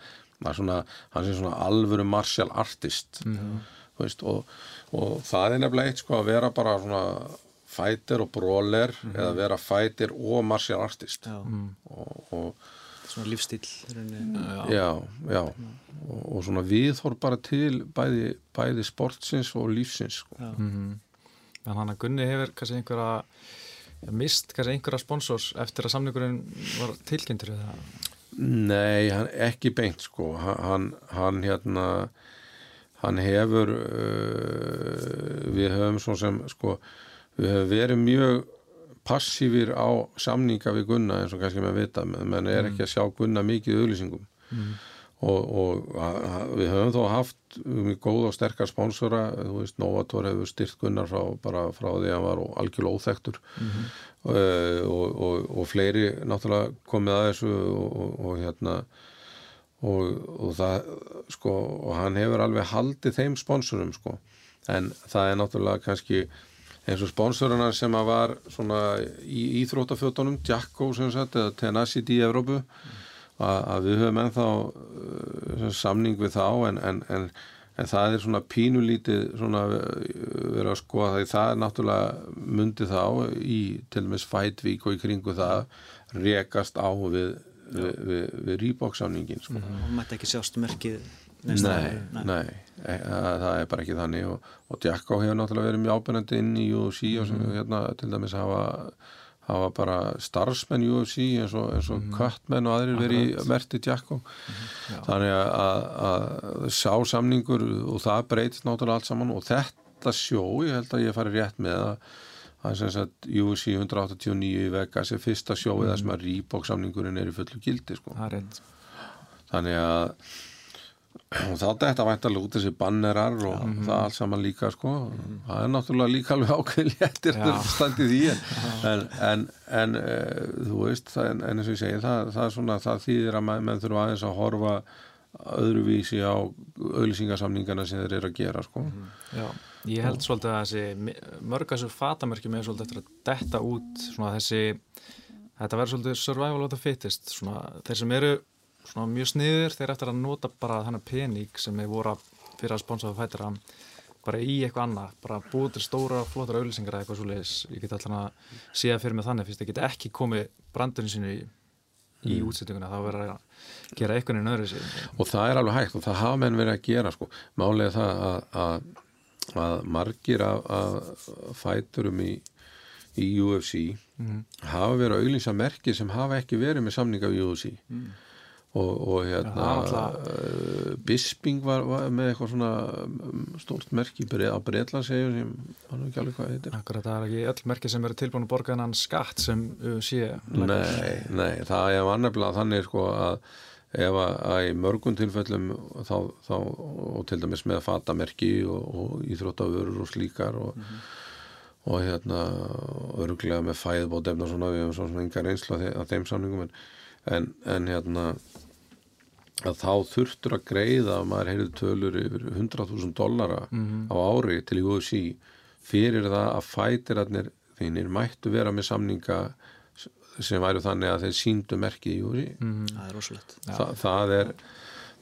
svona, hann er svona alvöru martial artist mm. veist, og, og það er nefnilega eitt sko að vera bara svona fighter og brawler eða vera fighter og martial artist. Já. og, og svona lífstíl í rauninni. já, já og, og svona viðhorf bara til bæði, bæði sportsins og lífsins sko. En hann að Gunni hefur kannski einhverja ja, mist kannski einhverja sponsors eftir að samningurinn var tilkynntur eða Nei, hann, ekki beint sko. Hann, hann hérna hann hefur uh, við höfum svo sem sko við höfum verið mjög passífir á samninga við Gunna eins og kannski með vita, menn er ekki að sjá Gunna mikið auðlýsingum og, og a- a- við höfum þó haft mjög góð og sterkar sponsora þú veist, Novator hefur styrt Gunnar frá, bara frá því að hann var algjörlega óþektur uh, og, og, og fleiri náttúrulega komið að þessu og, og, og hérna og, og það sko og hann hefur alveg haldið þeim sponsorum sko. En það er náttúrulega kannski eins og sponsoruna sem að var svona í íþróttafjötunum Jacko sem sagt eða Tenacity í Evrópu að, að við höfum ennþá uh, samning við þá en, en, en, en það er svona pínulítið svona uh, verið að skoða það. Það er náttúrulega myndi þá í til dæmis Fightvík og í kringu það rekast á við, við, við, við Reebok samningin sko. og mætti ekki sjást merkið Nei, staðar. nei, e, það er bara ekki þannig og, og Jacko hefur náttúrulega verið mjög ábyrjandi inn í UFC og sem hérna til dæmis hafa, hafa bara starfsmenn UFC eins og, eins og köttmenn og aðrir verið merti Jacko þannig að, að, að sá samningur og það breytist náttúrulega allt saman og þetta sjó, ég held að ég fari rétt með að að sem sagt UFC 189 í Vegas er fyrsta sjóið þar sem að Reebok samningurinn er í fullu gildi sko. Það er þannig að og þá þetta væntalega út þessi bannerar og það allt saman líka sko. Það er náttúrulega líka alveg ákveðin léttir Já. að standi því en, en, en, en e, þú veist það, en, en eins og ég segi það, það er svona það þýðir að menn, þurfa aðeins að horfa öðruvísi á auðlýsingasamningana sem þeir eru að gera sko. Já, ég held svolítið að þessi mörg þessu fatamerkjum er svolítið eftir að detta út svona þessi þetta verður svolítið survival of the fittest svona þeir sem eru svona mjög sniður þeir eftir að nota bara þennan pening sem er voru að fyrir að sponsa það fætira bara í eitthvað annað, bara búið til stóra flottar auðlýsingar eða eitthvað svoleiðis. Ég get alltaf að sé það fyrir mig þannig fyrst ég get ekki komið brandurinn sínu í, í útsettinguna, þá verður að gera eitthvað í nöðru sér og það er alveg hægt og það hafa menn verið að gera sko. málega það að, að, að margir af, af fæturum í, í UFC hafa verið að auðlýsa merki sem hafa ekki verið með samninga við UFC og, og hérna uh, Bisping var, var með eitthvað svona um, stórt merki Bre- á Breitlandsegjum sem hann er ekki alveg hvað heitir. Akkurat, það er ekki öll merki sem eru tilbúin að borga þennan skatt sem sé Nei, nei, það er annafnilega þannig sko að ef að, að í mörgum tilfellum þá, þá og til dæmis með fatamerki og, og íþróttavörur og slíkar og, og hérna örglega með fæðbótefna og svona við hefum svona enga reynsla að þeim samningum en, en, en hérna að þá þurftur að greiða að maður heyrði tölur yfir 100.000 dollara á ári til UFC fyrir það að fætirarnir þínir mættu vera með samninga sem væru þannig að þeir síndu merkið í UFC það er rosalegt. Þa, það er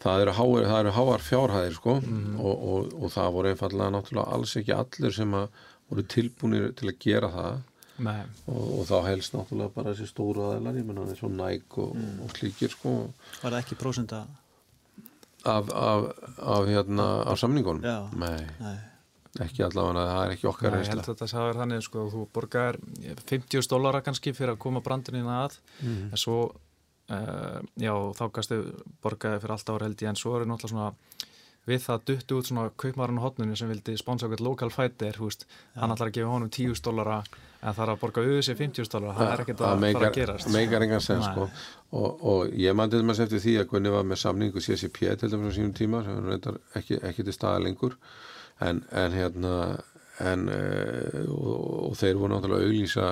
það eru háar, það eru háar fjárhæðir sko og, og, og það voru einfallega náttúrulega alls ekki allir sem að voru tilbúinir til að gera það og, og þá helst náttúrulega bara þessi stóru aðeinar, ég menna eins og Nike og, og slíkir sko. Var það ekki prósenda af, af, af hérna af samningunum? Já. Nei, nei, ekki allavega, það er ekki okkar Nei, ég held að þetta sagði þannig sko, þú borgar 50 dólara kannski fyrir að koma brandurinn að. Mhm. en svo uh, já, þá kannski borgaði fyrir allt ára held ég. En svo er náttúrulega svona við það duttu út svona kaupmarinn á hotninu sem vildi sponsa okkur lokal fighter húst, hann ætlar að gefa honum 10 dólara það er að borga auðvitað sér 50 dólara það er ekkert að fara að gerast. meikar engan sen sko. og, og ég man til dæmis eftir því að Gunni var með samningu CCP til dæmis á sínum tíma sem er reyndar ekki, ekki til staða lengur. En, en hérna en, uh, og, og þeir voru náttúrulega að auglýsa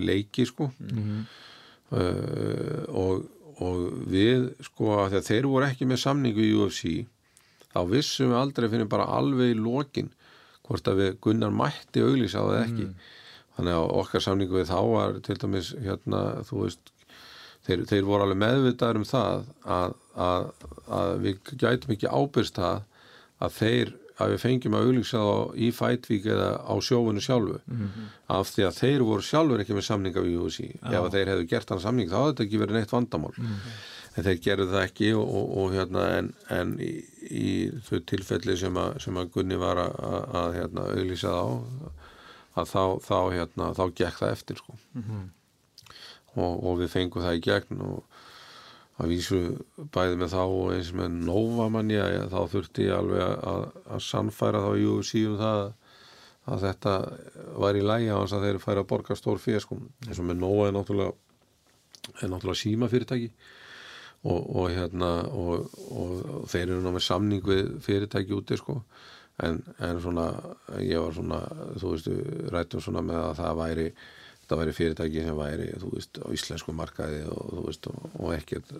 leiki sko. Mhm. uh, og, og við sko að að þeir voru ekki með samningu í UFC þá vissum við aldrei fyrir bara alveg í lokin hvort að við Gunnar mætti auglýsa á það ekki þannig að okkar samningu við þá var til dæmis hérna þú veist þeir, þeir voru alveg meðvitaður um það að, að, að við gætum ekki ábyrst það að þeir að við fengjum að þá í fætvík eða á sjófunu sjálfu. Af því að þeir voru sjálfur ekki með samninga við UFC ef að þeir hefðu gert hann samning þá hafði þetta ekki verið neitt vandamál. En þeir gerðu það ekki og, og, og hérna en, en í, í þau tilfelli sem að, sem að Gunni var að, að, hérna, auglýsa þá að þá, þá hérna þá gekk það eftir sko. Og, og við fengum það í gegn og að vísu bæði með þá og eins með Nova manni að þá þurfti ég alveg að, að sannfæra þá í UFC um það að þetta var í lægi á þess að þeir færa að borga stór fyrir sko. Eins og með Nova er náttúrulega er náttúrulega síma fyrirtæki og, og hérna og, og þeir eru ná með samning við fyrirtæki úti sko en, en svona ég var svona þú veist rættum svona með að það væri það væri fyrirtæki sem væri þú veist á íslensku markaði og þú veist og, og ekkert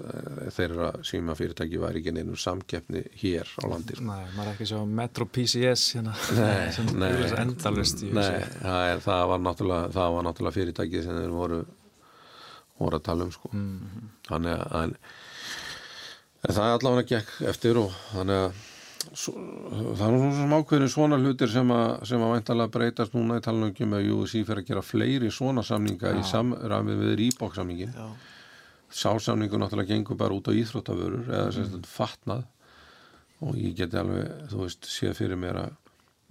þeirra síma fyrirtæki væri ekki neinum samkeppni hér á landi sko. Nei, maður er ekki svo Metro PCS hérna, Nei, sem nei. er endalvist í Nei, það, er, það, var náttúrulega, það var náttúrulega fyrirtæki sem þeir voru, voru að tala um sko. þannig að en, en það er allavega gekk eftir og þannig að svo, það er svona ákveðin svona hlutir sem að, sem að væntalega breytast núna í talningum að UFC fyrir að gera fleiri svona samninga í samræmi við Reebok samningin Já, sásamningu náttúrulega gengur bara út á íþróttavörur eða sem þetta fatnað. Og ég geti alveg, þú veist, séð fyrir mér að,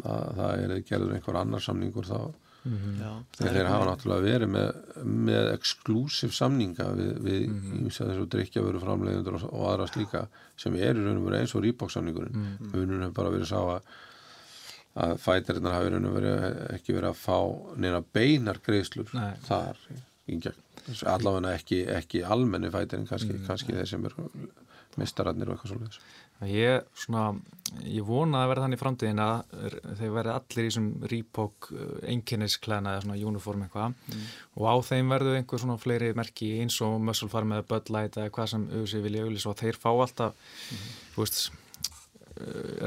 að það er gerður einhver annar samningur þá já. þegar þeir hafa náttúrulega verið með, með exklusív samninga við, við mm -hmm. þessu drikkjavöru framleiðundur og, og aðra slíka sem er í raun og verið eins og Reebok samningurinn mm -hmm. munum hefur bara verið sá að að fætarinnar hafi í raun og verið ekki verið að fá neina beinar greiðslur Nei. þar allavega ekki, ekki almenni fætarinn kannski, Mm. kannski þeir sem eru mistararnir og eitthvað svolítið Ég, svona, ég vona að verða þannig framtíðin að þeir verði allir í þessum Reebok einkennisklæna eða svona uniform eitthvað. Og á þeim verðu einhver svona fleiri merki eins og Muscle Farm eða Bud Light eða hvað sem auðvitað vilja auðvitað og þeir fá alltaf, þú veist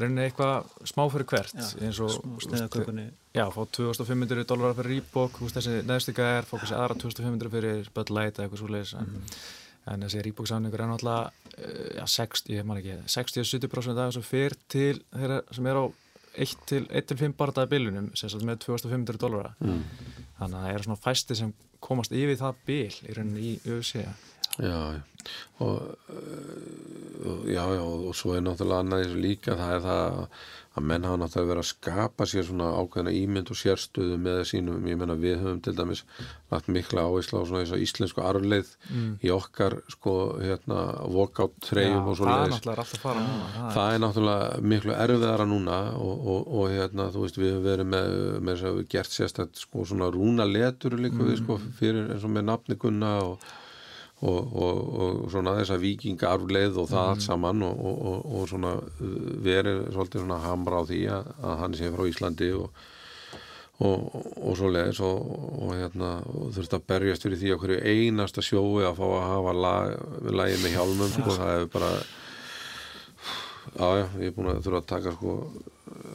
reynir eitthvað smá fyrir hvert Já, eins og smá sneiðakökunni. Já, fá 2500 dólarar fyrir Reebok þú veist þessi neðstika er, fá þessi aðra 2500 fyrir Bud Light eða eitthvað svoleiðis en, en þessi Reebok samningur er náttúrulega eh, já, 60, ég man ekki 60-70% af þessu fyrr til þeirra sem er á 1-5 bardaði bilunum sem sagt með 2500 dólarar mm. þannig að það eru svona fæsti sem komast yfir það bil í rauninni í UFC Já. Og, uh, já, já, og svo er náttúrulega annað þessu líka, það er það að menn hafa náttúrulega verið að skapa sér svona ákveðna ímynd og sérstöðu með sínum, ég menna við höfum til dæmis lagt mikla áherslu á svona eins og íslensku arfleið í okkar sko, hérna, walkout treyjum og það svona náttúrulega alltaf að fara núna það það er náttúrulega miklu erfiðara núna og, og, og hérna, þú veist, við höfum verið með, með þess að við gert sérstætt sko svona rúna letur líka við sko fyrir eins og með nafni Gunna og, og, og, og svona þessa vikingarfleið og það allt saman og, og, og, og svona uh, verið svolítið svona hamra á því að, að hann sé frá Íslandi og og, og svo leiðis og, og hérna og þurfti að berjast fyrir því að hverju einasta sjói að fá að hafa lag, lagið með hjálmum sko, það hefur bara já, ég er búin að þurfa að taka sko,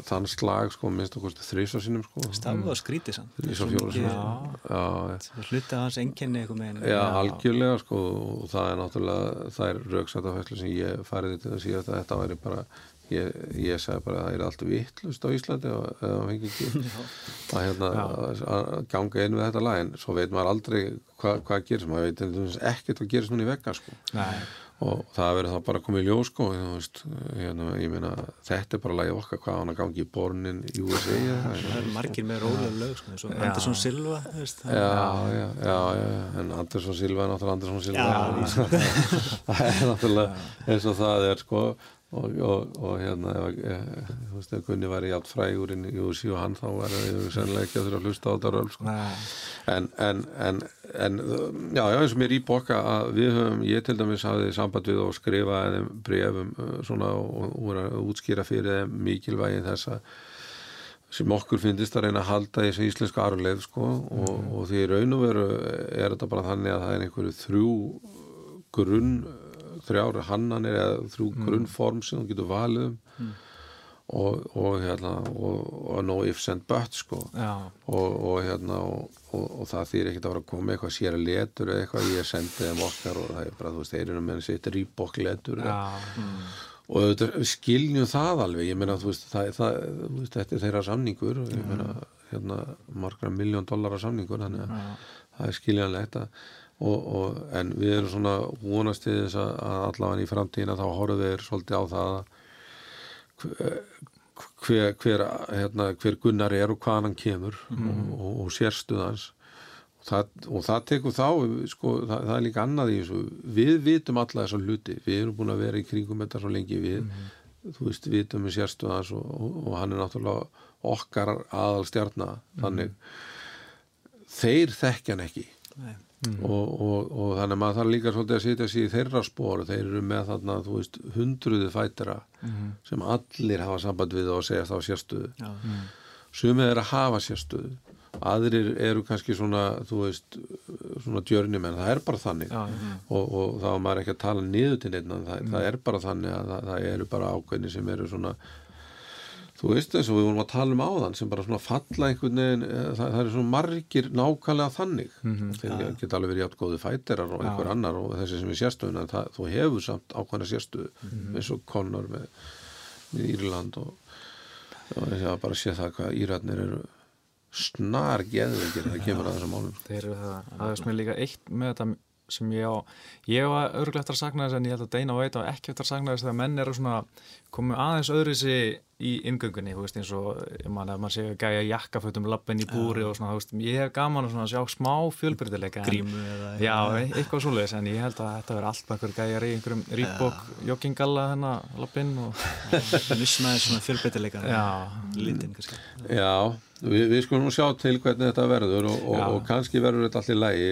þann slag sko, minnst okkur þrýsa sínum sko, Stafu og skrítið samt. þrýsa mikið- sínum já, já, Það hluti af hans enginni eitthvað með henni. já, algjörlega sko, og það er náttúrulega það er rauksættafæslu sem ég farið til að síða að þetta væri bara ég, ég segi bara að það er allt vittlust á Íslandi og maður fengi ekki. Að, hérna, að, að ganga inn við þetta lag en svo veit maður aldrei hva, hvað gerist, maður veit ekkert hvað gerist núna í vegga sko. Nei, og það verður þá bara komið í ljós sko, þú veist, hérna, ég meina þetta er bara lagið okkar, hvað á hann að gangi í bornin í USA Það eru margir með rólega lög, sko, eins og Já. Andersson Silva, veist. já, já, já, já, en Andersson Silva er náttúrulega Andersson Silva Já, það er náttúrulega eins og það er sko og, og, og hérna ef, ef, þú veist, ef Gunni væri játn frægur inn í USA og hann þá var það sennilega ekki að þurfa að hlusta á þetta röl sko. En, en, en, en já, já, eins og mér í boka að við höfum, ég til dæmis hafði samband við og skrifa þeim brefum uh, svona og, og voru að útskýra fyrir þeim mikilvægi þess að sem okkur finnist að reyna að halda í þessu íslensku arfleif sko. Og, og því í raun og veru er þetta bara þannig að það er einhverju þrjú grunn þrjári hannanir eða þrjú grunnform sem þú getur valið um. Og, og hérna og, og no ifs and buts sko. Og, og hérna og, og, og það þýr ekkert að vera að koma eitthvað sér letur eða eitthvað. Ég sendi þeim okkar og það er bara, þú veist, þeir eru með sitt rýbokk letur. Já, og við skiljum það alveg. Ég meina, þú veist, það, það, þú veist þetta er þeirra samningur. Ég meina, hérna, margra miljón dollara samningur þannig að það er skiljanlegt að Og, og, en við erum svona vonast til þess að, að allavega í framtíðina þá horfum við svolítið á það að hver, hver, hérna, hver Gunnar er og hvaðan hann kemur og, og, og sérstuðans það, og það tekur þá sko, það, það er líka annað í þessu. Við vitum alla þessar hluti. Við erum búin að vera í kringum þetta svo lengi. Við, þú veist, vitum við sérstuðans og, og hann er náttúrulega okkar aðal stjarnar þannig. Þeir þekkja hann ekki. Nei. Og, og, og þannig að maður þarf líka svolítið að sitja sig í þeirra spór þeir eru með þarna, þú veist, hundruði fætira sem allir hafa samband við og segja það á sérstöðu. Já. sumið er að hafa sérstöðu. Aðrir eru kannski svona þú veist, svona djörnimenn það er bara þannig. Já, og, og þá er maður ekki að tala niður til neitt það, það er bara þannig að það, það eru bara ákveðni sem eru svona þú veist eins og við vorum að tala um áðan sem bara svona falla einhvern veginn eh, það, það er svona margir nákvæmlega þannig. Þeir geta alveg verið játt góði fæterar og einhver annar og þessi sem er sérstöðun en það, þú hefur samt ákvæðna sérstöðu eins og Conor með, með Írland og, og ég hafa bara séð það hvað Írarnir eru snar geðveikir þegar það kemur að þessum málum. Þeir eru það. Aðeins mér líka eitt með þetta sem ég á ég var örgulega eftir að sakna þess en ég held að Deina veit á ekki eftir að sakna þess þegar menn eru svona komið aðeins öðruðsi í ingöngunni, þú veist eins og ég man að maður sé að gæja jakkafötum lappin í búri og svona, þú veist, ég hef gaman að svona sjá smá fjölbyrðileika Grímu eða Já, eitthvað. svoleiðis, en ég held að þetta verður allt með einhver gæjar í einhverjum rýbók joggingalla hennar lappinn og Nusnaði svona fjölbreytileika Já. Já, við, skulum nú sjá til hvernig þetta verður og, og, og kannski verður þetta allir lægi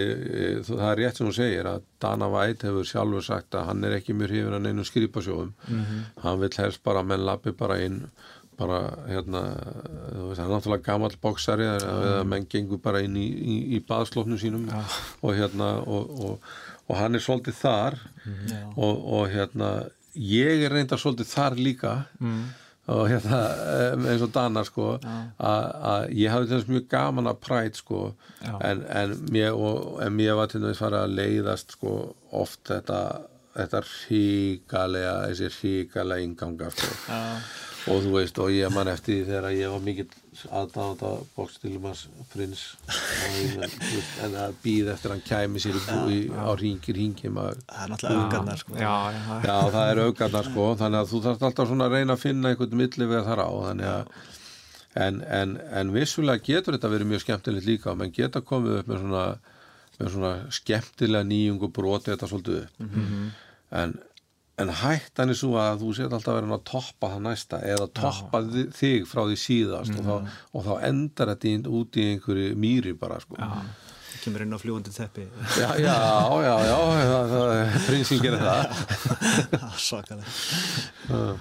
það er rétt sem hún segir að Dana White hefur sjálfur sagt að hann er ekki mjög hrifin að neinu skrýpasjóðum hann vil helst bara að menn lappi bara inn bara hérna hann er náttúrulega gamall boksari eða menn gengur bara inn í, í, í baðslóknum sínum og hérna og, og, og hann er svolítið þar Já. og, og hérna ég er reyndar svolítið þar líka og hérna eins og Dana sko að ég hafði þess mjög gaman að præt sko en, en, mér, og, en mér var til þess farið að leiðast sko oft þetta þetta ríkalega þessi ríkalega ingangar sko. Og þú veist og ég man eftir því þegar ég var mikill aðdáðanda bókstilumans prins en að býð eftir að hann kæmi sér í, í, á ringir ringi maður. Það er náttúrulega auðgarnar sko. Já, já, Já, það er aukarnar sko, þannig að þú þarfst alltaf svona að reyna að finna einhvern milli við þar á, þannig að en, en, en vissulega getur þetta verið mjög skemmtilegt líka. Og menn geta komið upp með svona, með svona skemmtilega nýjung og broti þetta svolítið upp. En, en hættan er svo að þú set alltaf að vera að toppa það næsta eða toppa þi- þig frá því síðast og, þá, og þá endar þetta út í einhverju mýri bara sko. Það kemur inn á fljúandi teppi. Já, já, já, já, prinsinn gerir það. Svakalega.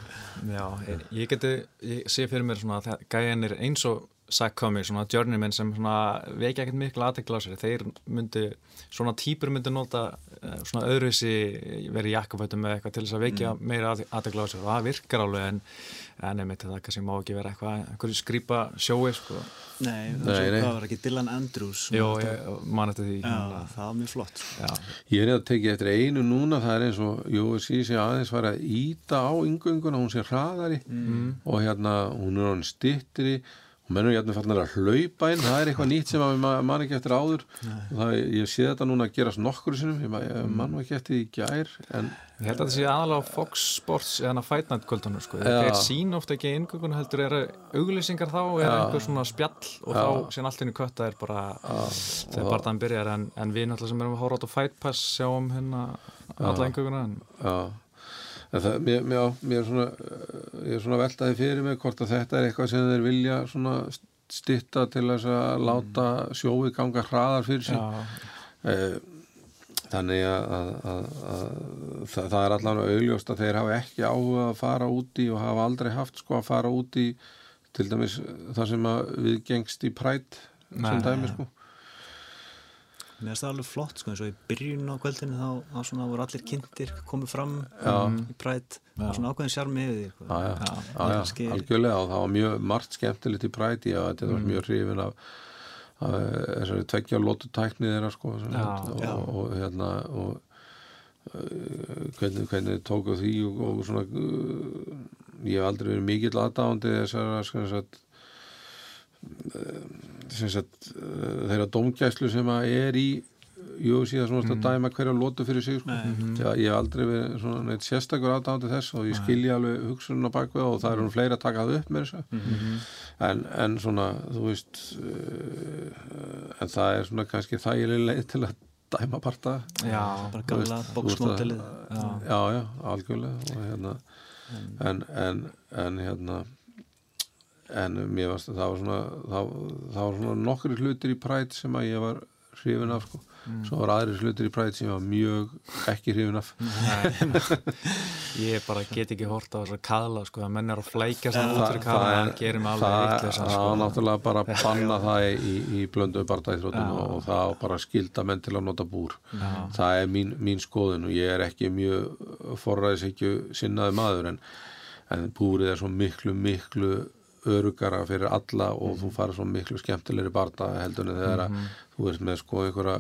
Ég, geti, ég sé fyrir mér svona að gæjan er eins og Sackcomi, svona journeymen sem svona vekja ekkert miklu aðtekla á sér, þeir myndi svona típur myndi nota svona öðruvísi verið jakkafötum með eitthvað til þess að vekja meira aðtekla á sér. Og það virkar alveg en, en einmitt það kannski má ekki vera eitthvað einhverju skrýpa sjói sko. Nei, það, Nei, nei, nei. það var ekki Dylan Andrews Jó, átti- ég man eftir því. Já, það var mjög flott sko. Já, Ég er að tekið eftir einu núna, það er eins og USC sé aðeins var að íta á yngönguna, hún sé hraðari. Og hérna, hún er hann stittri og mennur hérna fannar að hlaupa inn, það er eitthvað nýtt sem að maður man ekki eftir áður. Og það, ég sé þetta núna að gerast nokkur sinnum, ég, ma- ég man nú ekki eftir í gær, en Ég held að þetta sé aðalega á Fox Sports eða Fight Night kvöldunum sko. Þeir sín ofta ekki inngöngun heldur eru auglýsingar þá eða einhver svona spjall og þá síðan allt henni kötta er bara þegar barðan byrjar. En, en við náttúrulega sem erum að hóra át á Fight Pass sjáum hérna alla Já, en það, mér, mér, mér er svona, eh, ég er svona veltaði fyrir mig hvort að þetta er eitthvað sem þeir vilja svona stitta til að láta sjóið ganga hraðar fyrir sig. já, Eh, Þannig að, að, að, að það, er allan augljóst að þeir hafa ekki áhuga að fara úti og hafa aldrei haft sko að fara úti til dæmis það sem að við gengst í prætt sem Nei. dæmi sko Mér finnst það alveg flott sko eins og í byrjun á kvöldinu þá, svona voru allir kynntir komið fram Já. í prætt og svona ákveðin sjarmi yfir því sko. Já, já, já, algjörlega og það var mjög margt skemmtilegt í præti og þetta Mm. var mjög hrifin af, af þessari tveggja lótu tækni þeirra sko sagt, og, já. og, hérna og uh, hvernig, hvernig tóku því og, og svona uh, ég hef aldrei verið mikill aðdándi þessara sem sagt sem sagt uh, þeirra dómgæslu sem að er í Jú, síðan svona mm. að dæma hverja lótu fyrir sig sko. Já, ég hef aldrei verið svona neitt sérstakur aðdándi þess og ég skilja alveg hugsunum á bakvið og það eru fleiri að taka það upp með þessu en, en svona, þú veist uh, en það er svona kannski þægileg leið til að dæma parta. Já, bara gamla bóksmótelið já, já, já, algjörlega og hérna. En, en, en hérna en mér varst að það var svona það, það var svona nokkri hlutir í præt sem að ég var hrifin af sko. svo var aðri hlutir í præt sem ég var mjög ekki hrifin af ég bara get ekki hort á þess að kaðla sko, að menn er að flækja Það- saman út fyrir kaðla, það það sko. var náttúrulega bara að banna það í, í blöndu barndæðþróttum Já. og það var bara skilda menn til að nota búr Já. það er mín, mín skoðun og ég er ekki mjög forræðisíkju sinnaði maður en, en búrið er svo miklu miklu örugara fyrir alla og þú farið svo miklu skemmtilegri barða heldur en þegar að þú veist með sko einhverja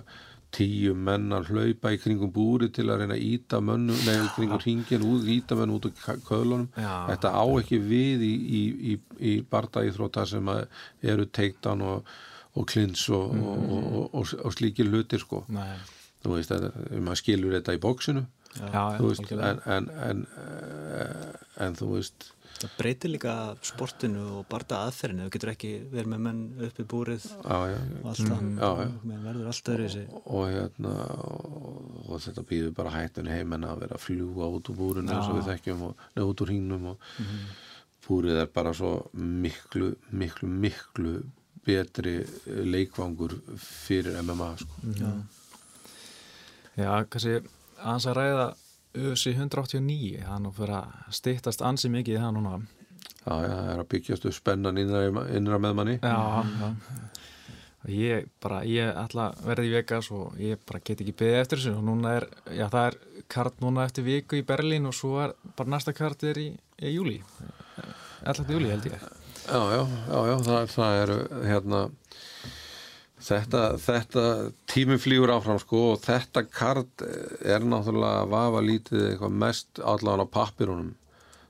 tíu menn að hlaupa í kringum búri til að reyna að íta mönnu, í kringum hringin út, íta menn út úr köðlunum. Já. þetta á ekki við í, í, í, í bardaíþróta sem að eru teiktan og, og klins og, og, og, og, og slíkir hlutir sko. Nei, þú veist, að, maður skilur þetta í bóksinu já, veist, en, en, en, eh, en þú veist það breytir líka sportinu og barða aðferðinu þú getur ekki verið með menn upp í búrið á, já, og allt það já, já. menn verður allt öðru þessi og hérna og, og þetta býður bara hættun heim en að vera að fljúa út úr búrinu eins og við þekkjum og neða út úr hringnum og búrið er bara svo miklu, miklu, miklu betri leikvangur fyrir MMA sko. já, Já, kannski aðeins að ræða ÖSI 189, það er nú fyrir að styttast ansi mikið í það núna. já, já, það er að byggjast upp spennan innra, innra með manni Já, já. Ég bara, ég ætla að verða í Vegas og ég bara get ekki beðið eftir þessu og núna er, já það er kart núna eftir viku í Berlín og svo er bara næsta kart er í, í júli, 11. júli held ég. Já, já, já, já það, það eru hérna þetta, þetta tíminn flýgur áfram sko og þetta kart er náttúrulega að vafa lítið eitthvað mest allavega á pappirunum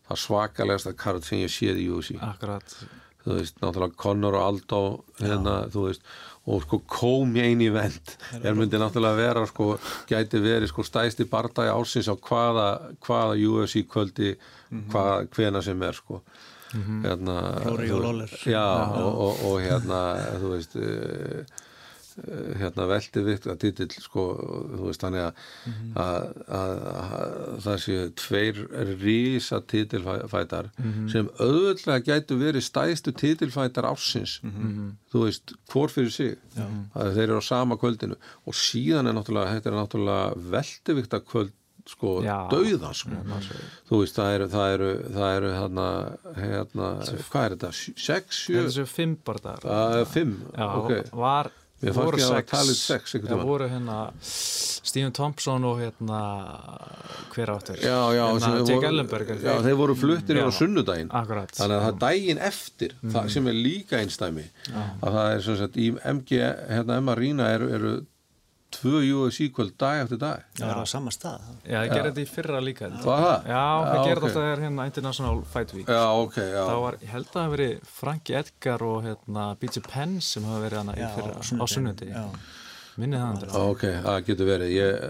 það svakalegasta kart sem ég séð í UFC Akkurat, þú veist, náttúrulega Conor og Aldo hérna, þú veist og sko kom ég inn í vend er myndi náttúrulega vera sko gæti verið sko stæsti bardagi ásins á hvaða, hvaða UFC kvöldi hvað, hvena sem er sko hérna þú- og Lawler. já, Og, og, og hérna þú veist uh, hérna veldi vikta titill sko, þú veist þannig að, að, að, að það séu tveir rísa titilfætar sem auðvitað gætu verið stæðstu titilfætar ársins. Þú veist, hvor fyrir sig. Að þeir eru á sama kvöldinu. Og síðan er náttúrulega, þetta er náttúrulega veldivikta kvöld sko dauða sko þú veist, það eru það eru, það eru hérna, hérna hvað er þetta, sex, sjö þetta séu fimm bardagar. það er fimm, Já, ok var, Mér fannst ég að sex, talið sex einhvern það tímann. voru hérna Stephen Thompson og hérna hver áttur? já, já, hérna, Jake Ellenberger. já, þeir voru fluttir Já. á sunnudaginn Akkurat. þannig að það er daginn eftir það sem er líka einstæmi að það er sem sagt í MG hérna Emma Rína eru, eru tvö UFC kvöld dag eftir dag það er á sama stað Já, það gerði þetta í fyrra líka. Var? Já, það Já, gerði alltaf þegar hérna International Fight Week. já, ok, já Það var, ég held að það hafi verið Franki Edgar og hérna BJ Penn sem hafa verið hana í Já, fyrra á sunnundi. Já. Minnið það andur. ok, það getur verið ég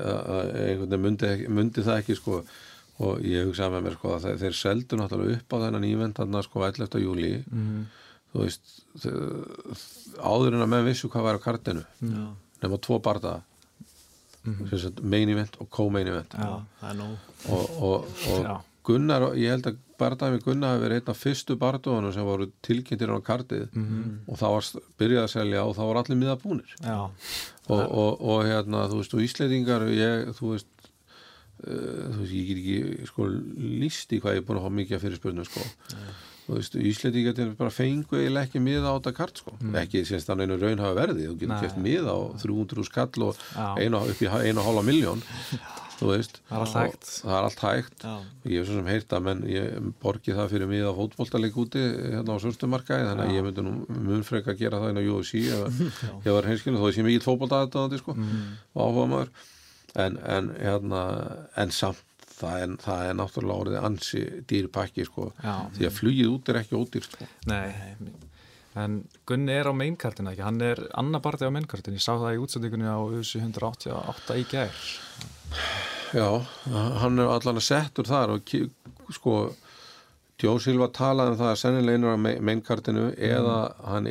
einhvern veginn myndi, það ekki sko og ég hugsaði með mér sko að þeir, þeir seldu náttúrulega upp á þennan ívent þarna sko 11. júli Mhm. þú veist áður en að menn vissu hvað var á kartinu Já. nema tvo bardaða sem sagt main event og co-main event. Já, er og, og, og. Gunnar, ég held að með Gunnar hafi verið einn af fyrstu bardaðunum sem voru tilkynntir á kartið. Og það var byrjað að selja og það voru allir miða búnir og, og, og hérna, þú veist, og Ísleitingar ég, þú veist uh, þú veist, ég get ekki sko líst í hvað ég er búin að hafa mikið að fyrirspurnu sko þú veist, Íslandi getur bara fengu eiginlega ekki miða á þetta kart sko. ekki semst þannig einu raun hafa verði þú getur keft miða á 300 skall og einu, upp í einu hálfa miljón þú veist. Það er allt hægt. það er allt hægt. Ég hef svo sem heyrt að menn ég borgi það fyrir miða fótboltaleik úti hérna á svörstumarkaði þannig að ég myndi nú mun freka að gera það inn á UFC ef ég var heimskilin þó sé mikið fótboltaðið sko, og áhuga maður en, en, hérna, en samt það er, það er náttúrulega orðið ansi dýri pakki sko, Já. því að flugið út er ekki ódýrt sko. Nei, en Gunni er á mainkartinu ekki, hann er annar barði á mainkartinu, ég sá það í útsendingunni á USA 188 í gær. Já, hann er allan að settur þar og sko Jó Silva talaði um það að sennilega einur á mainkartinu eða hann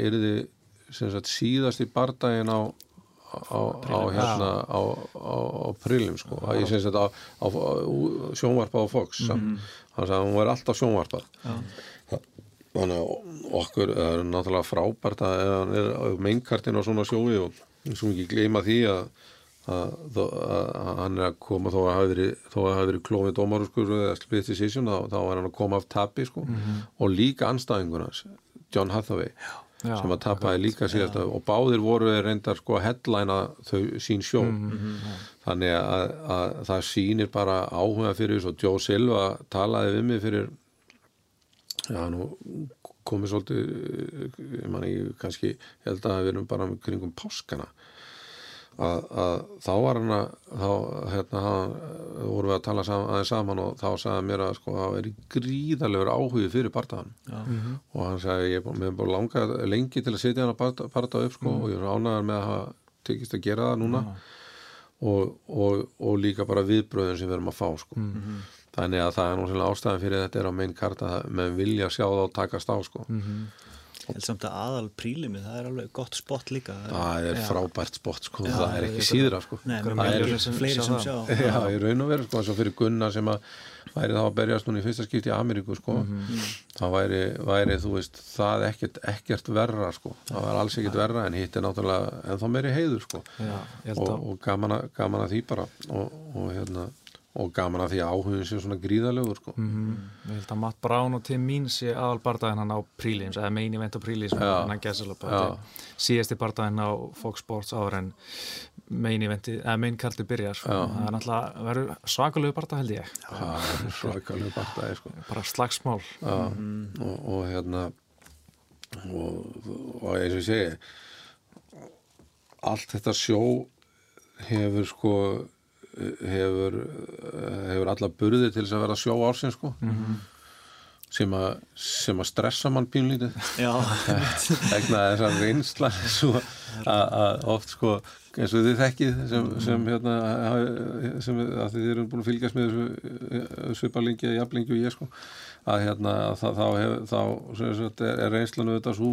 sagt síðast í bardaginn á á, á hérna á, á, á prílim sko. Að ég sem sagt á, á, á sjónvarpa á Fox hann sagði að hún var alltaf sjónvarpað. Þannig að okkur það er náttúrulega frábært að hann er á mainkartinu á svona sjói og svo ekki gleyma því að að, að, að hann er að koma þó að hafi verið, þó að hafi verið klófið dómarúskur eða split decision þá, þá er hann að koma af tapi sko. Og líka anstæðingur hans John Hathaway. Já, sem að tapaði líka síðast og báðir voru reyndar sko að headlæna þau sín sjó þannig að, að það sýnir bara áhuga fyrir þessu. Og Joe Silva talaði við mig fyrir já nú komið svolítið ég man ekki kannski held að við erum bara kringum páskana að, að þá var hann að þá hérna hann, vorum við að tala saman, aðeins saman og þá sagði mér að sko það veri gríðalegur áhugi fyrir partaðan og hann sagði ég er er bara langað lengi til að setja hann að parta, parta upp sko og ég er ánægðar með að hafa tekist að gera það núna. Og, og, og líka bara viðbröðin sem við erum að fá sko. Þannig að það er náttúrulega ástæðan fyrir þetta er á main karta með vilja sjá það og takast á sko Ég held samt að aðal prílimið, það er alveg gott spott líka. það er frábært spott sko. Það er ekki síðra sko. Nei, það er sem fleiri sem það. sjá. Já, í raun og veru sko, eins og fyrir Gunna sem að væri þá að berjast núna í fyrsta skipti í Ameríku sko, þá væri, væri þú veist, það ekkert, ekkert verra sko, það var alls ekkert verra en hitt er náttúrulega ennþá meiri heiður sko. Já, ég og, og gaman, að, gaman að því bara. Og, og hérna og gaman að því að áhugin sé svona gríðalegur sko. mm, ég held að Matt Brown og Tim Mean sé aðal bardaðin hann á prílins, eða main event á prílins, Já. Já. síðasti bardaðin á Fox Sports áður en main karti byrjar, sko. það er náttúrulega verður svakalegu bardað held ég, er svakalega bartaði sko. bara slagsmál. Já, og, og hérna og, og eins og ég segi allt þetta sjó hefur sko hefur hefur alla burði til þess að vera sjó ársinn sko. Sem, að, sem að stressa mann pínlítið Já, vegna þess að reynsla að, oft sko eins og þið þekkið sem, sem hérna hafi- sem að þið eru búin að fylgjast með þessu svipalengi eða jaflengi og ég sko. Að hérna þá, þá, hef, þá er, er reynslan auðvitað svo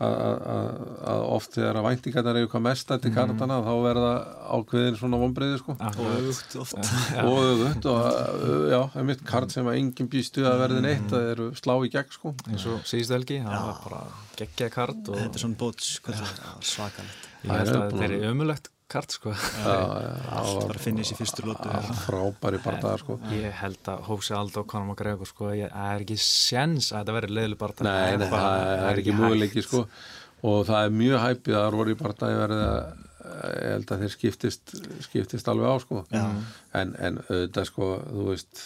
að, að, að- að oft þegar að væntingarnar eru hvað mest til kartana þá verða ákveðin svona vonbreiði sko. Og auðvitað oft. og auðvitað og já, einmitt kart sem að enginn býstu að verði neitt það eru slá í gegn sko. Eins og síðustu helgi, það var bara geggja kart og Þetta er svona bóts, hvað það er, svakalegt. ég held Það er að þetta er umulegt kart sko. Já, já, það var Bara finnist í fyrstu lótu. frábæri bardaðar sko. Ég held að Hósi Aldo og Conor McGregor sko, ég, er ekki sjens að þetta verður leiðileg barndað Nei, nei, það er ekki möguleiki sko. Og það er mjög hæpið að Rory Bardaði verði að ég held að þeir skiptist skiptist alveg á sko. En, en auðvitað sko, þú veist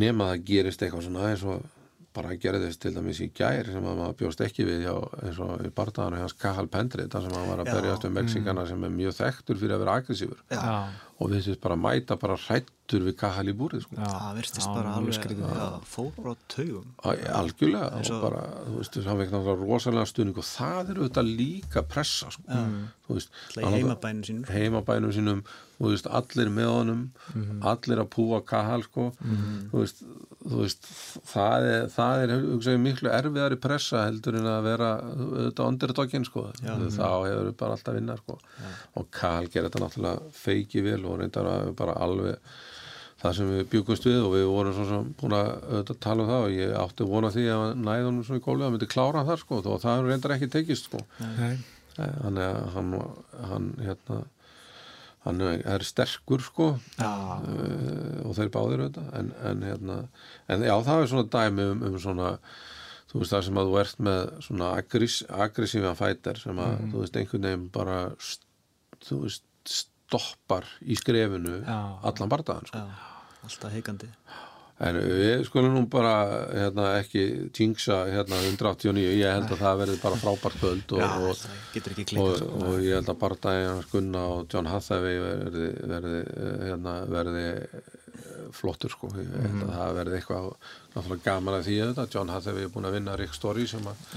nema það gerist eitthvað svona eins og bara gerðist til dæmis í gær sem að maður bjóst ekki við hjá, eins og í bardaðanu hans Kahal Pendrit þar sem hann var að Já. berjast um Mexikana sem er mjög þekktur fyrir að vera aggressífur Já, og við þess bara mæta bara hrættur við Kahal í búrið sko. já, Það virtist já, bara alveg, skrítið. já, fór bara á taugum. Algjörlega og og- bara, þú veist, hann vekna rosalega stuðning og það eru þetta líka pressa sko. þú veist, heimabænum sínum. heimabænum sínum þú veist, allir með honum allir að púa kahal sko. þú, veist, þú veist það er, það er hugsaði, miklu erfiðari pressa heldur en að vera auðvitað underdogin sko. þá hefur við bara alltaf vinna sko. og kahal gerir þetta náttúrulega feiki vel og reyndar að bara alveg það sem við bjúkumst við og við vorum svo sem búin að auðvitað tala um það og ég átti vona því að næðunum svo í gólfið að myndi klára þar sko og það reyndar ekki tekist sko Nei. þannig að hann, hann hérna hann er, er sterkur sko. Já, uh, og þeir báðir auðvitað. En, en, hérna, en já, það er svona dæmi um, um svona þú veist það sem að þú ert með svona aggress, aggressífa fætar sem að þú veist einhvern veginn bara þú veist stoppar í skrefinu Já. allan bardaðan sko. Já, alltaf heikandi en við skulum nú bara hérna, ekki jinxa hérna 189, ég held að það verði bara frábært kvöld og, og, ekki og, sko. og ég held að bardaginn Gunna og John Hathaway verði, verði, hérna, verði eh, flottur sko. Ég held að það verði eitthvað náttúrulega gaman að því að þetta. John Hathaway er búin að vinna Rick Story sem að,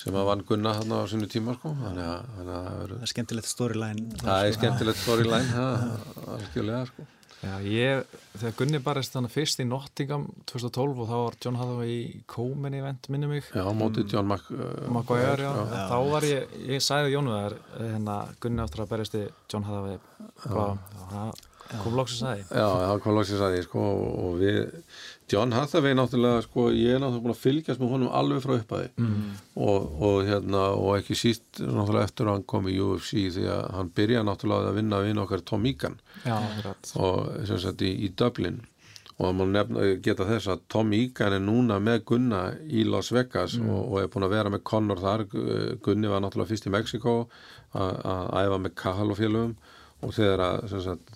sem að vann Gunna þarna á sínu tíma sko. Þannig að, það verður Það er skemmtilegt storyline það er skemmtilegt storyline það algjörlega sko já, ég, þegar Gunni barist þannig fyrst í Nottingham 2012 og þá var John Hathaway í Komen event, minni mig. Já, á móti John Mac, uh, Maguire, já. þá var ég, ég sagði Jónu þar, hérna Gunni áttur að berjast í John Hathaway. Hvað, það kom loksins að því. Já, það kom loksins að því sko og við, John Hathaway náttúrulega sko, ég er náttúrulega búin að fylgjast með honum alveg frá upphæði mm. og, og hérna, og ekki síst náttúrulega eftir að hann kom í UFC því að hann byrja náttúrulega að vinna við okkar Tom Egan. Já, og sem sagt í, í Dublin. Og það má nefna, geta þess að Tom Egan er núna með Gunna í Las Vegas og, og er búin að vera með Conor þar. Gunni var náttúrulega fyrst í Mexiko að að æfa með Kahal og félögum og þegar að sagt,